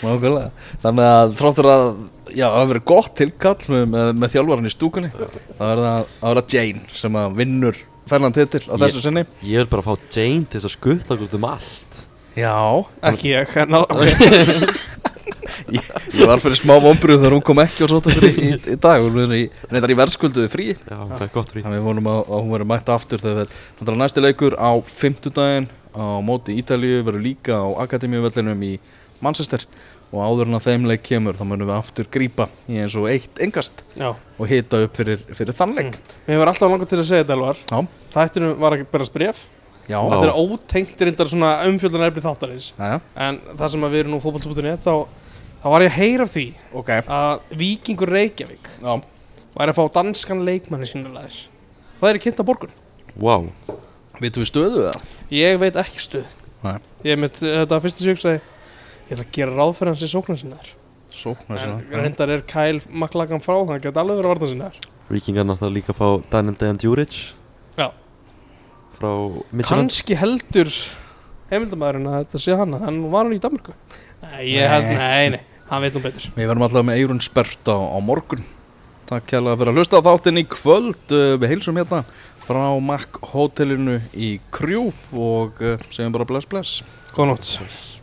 Nákvæmlega. þannig að þráttur að já, það hafi verið gott tilkall með, með, með þjálfarinn í stúkunni. Það verða að vera Jane sem að vinnur þennan titil á þessu sinni. Ég vil bara fá Jane til þess að skutla okkur um allt. Já, Ekki ég, en á- ok ég, ég var fyrir smá vombrið þegar hún kom ekki og svo í, í, í dag, hún er reyndar í verðskulduði frí Já, það er gott frí. Þannig við vonum að, að hún verður mætt aftur þegar verður næsti leikur á fimmtudaginn á móti Ítalíu verður líka á Akademíuvellinum í Manchester. Og áður en að þeim leik kemur þá munum við aftur grípa í eins og eitt engast Já, og hita upp fyrir, fyrir þann leik. Mér var alltaf langar til að segja þetta Elvar. Já, Þættinu var ekki berast bref já. Þetta er ótengt reyndar svona umfjöldan efni þáttarins. En það sem að við erum nú fótballtúbutinni þá, þá var ég að heyra af því ok. að Víkingur Reykjavík Já, væri að fá danskan leikmanni sínulegis Það er í kynnt á borgun Vá. Vitum við stöðu það? Ég veit ekki stuð Nei. Ég með þetta fyrsta sem ég ætla að gera ráð fyrir hans í sóknar sinna þar Sóknar En sinna reyndar er Kyle McLagan frá Þannig að geta alveg verið að varta sinna þar Víkingar náttúrulega líka fá Daniel Dejan Djuric Já. Frá Midtjylland Kanski heldur heimildamæðurinn að þetta sé hann En var hann í Danmarku Nei, ég held, nei, nei, hann veit nú betur. Við verðum alltaf með eirun spert á, á morgun. Takk kjærlega fyrir að hlusta á þáttinn í kvöld. Uh, Við heilsum hérna frá Mac hótelinu í Krjúf og uh, segjum bara bless bless. Góða nótt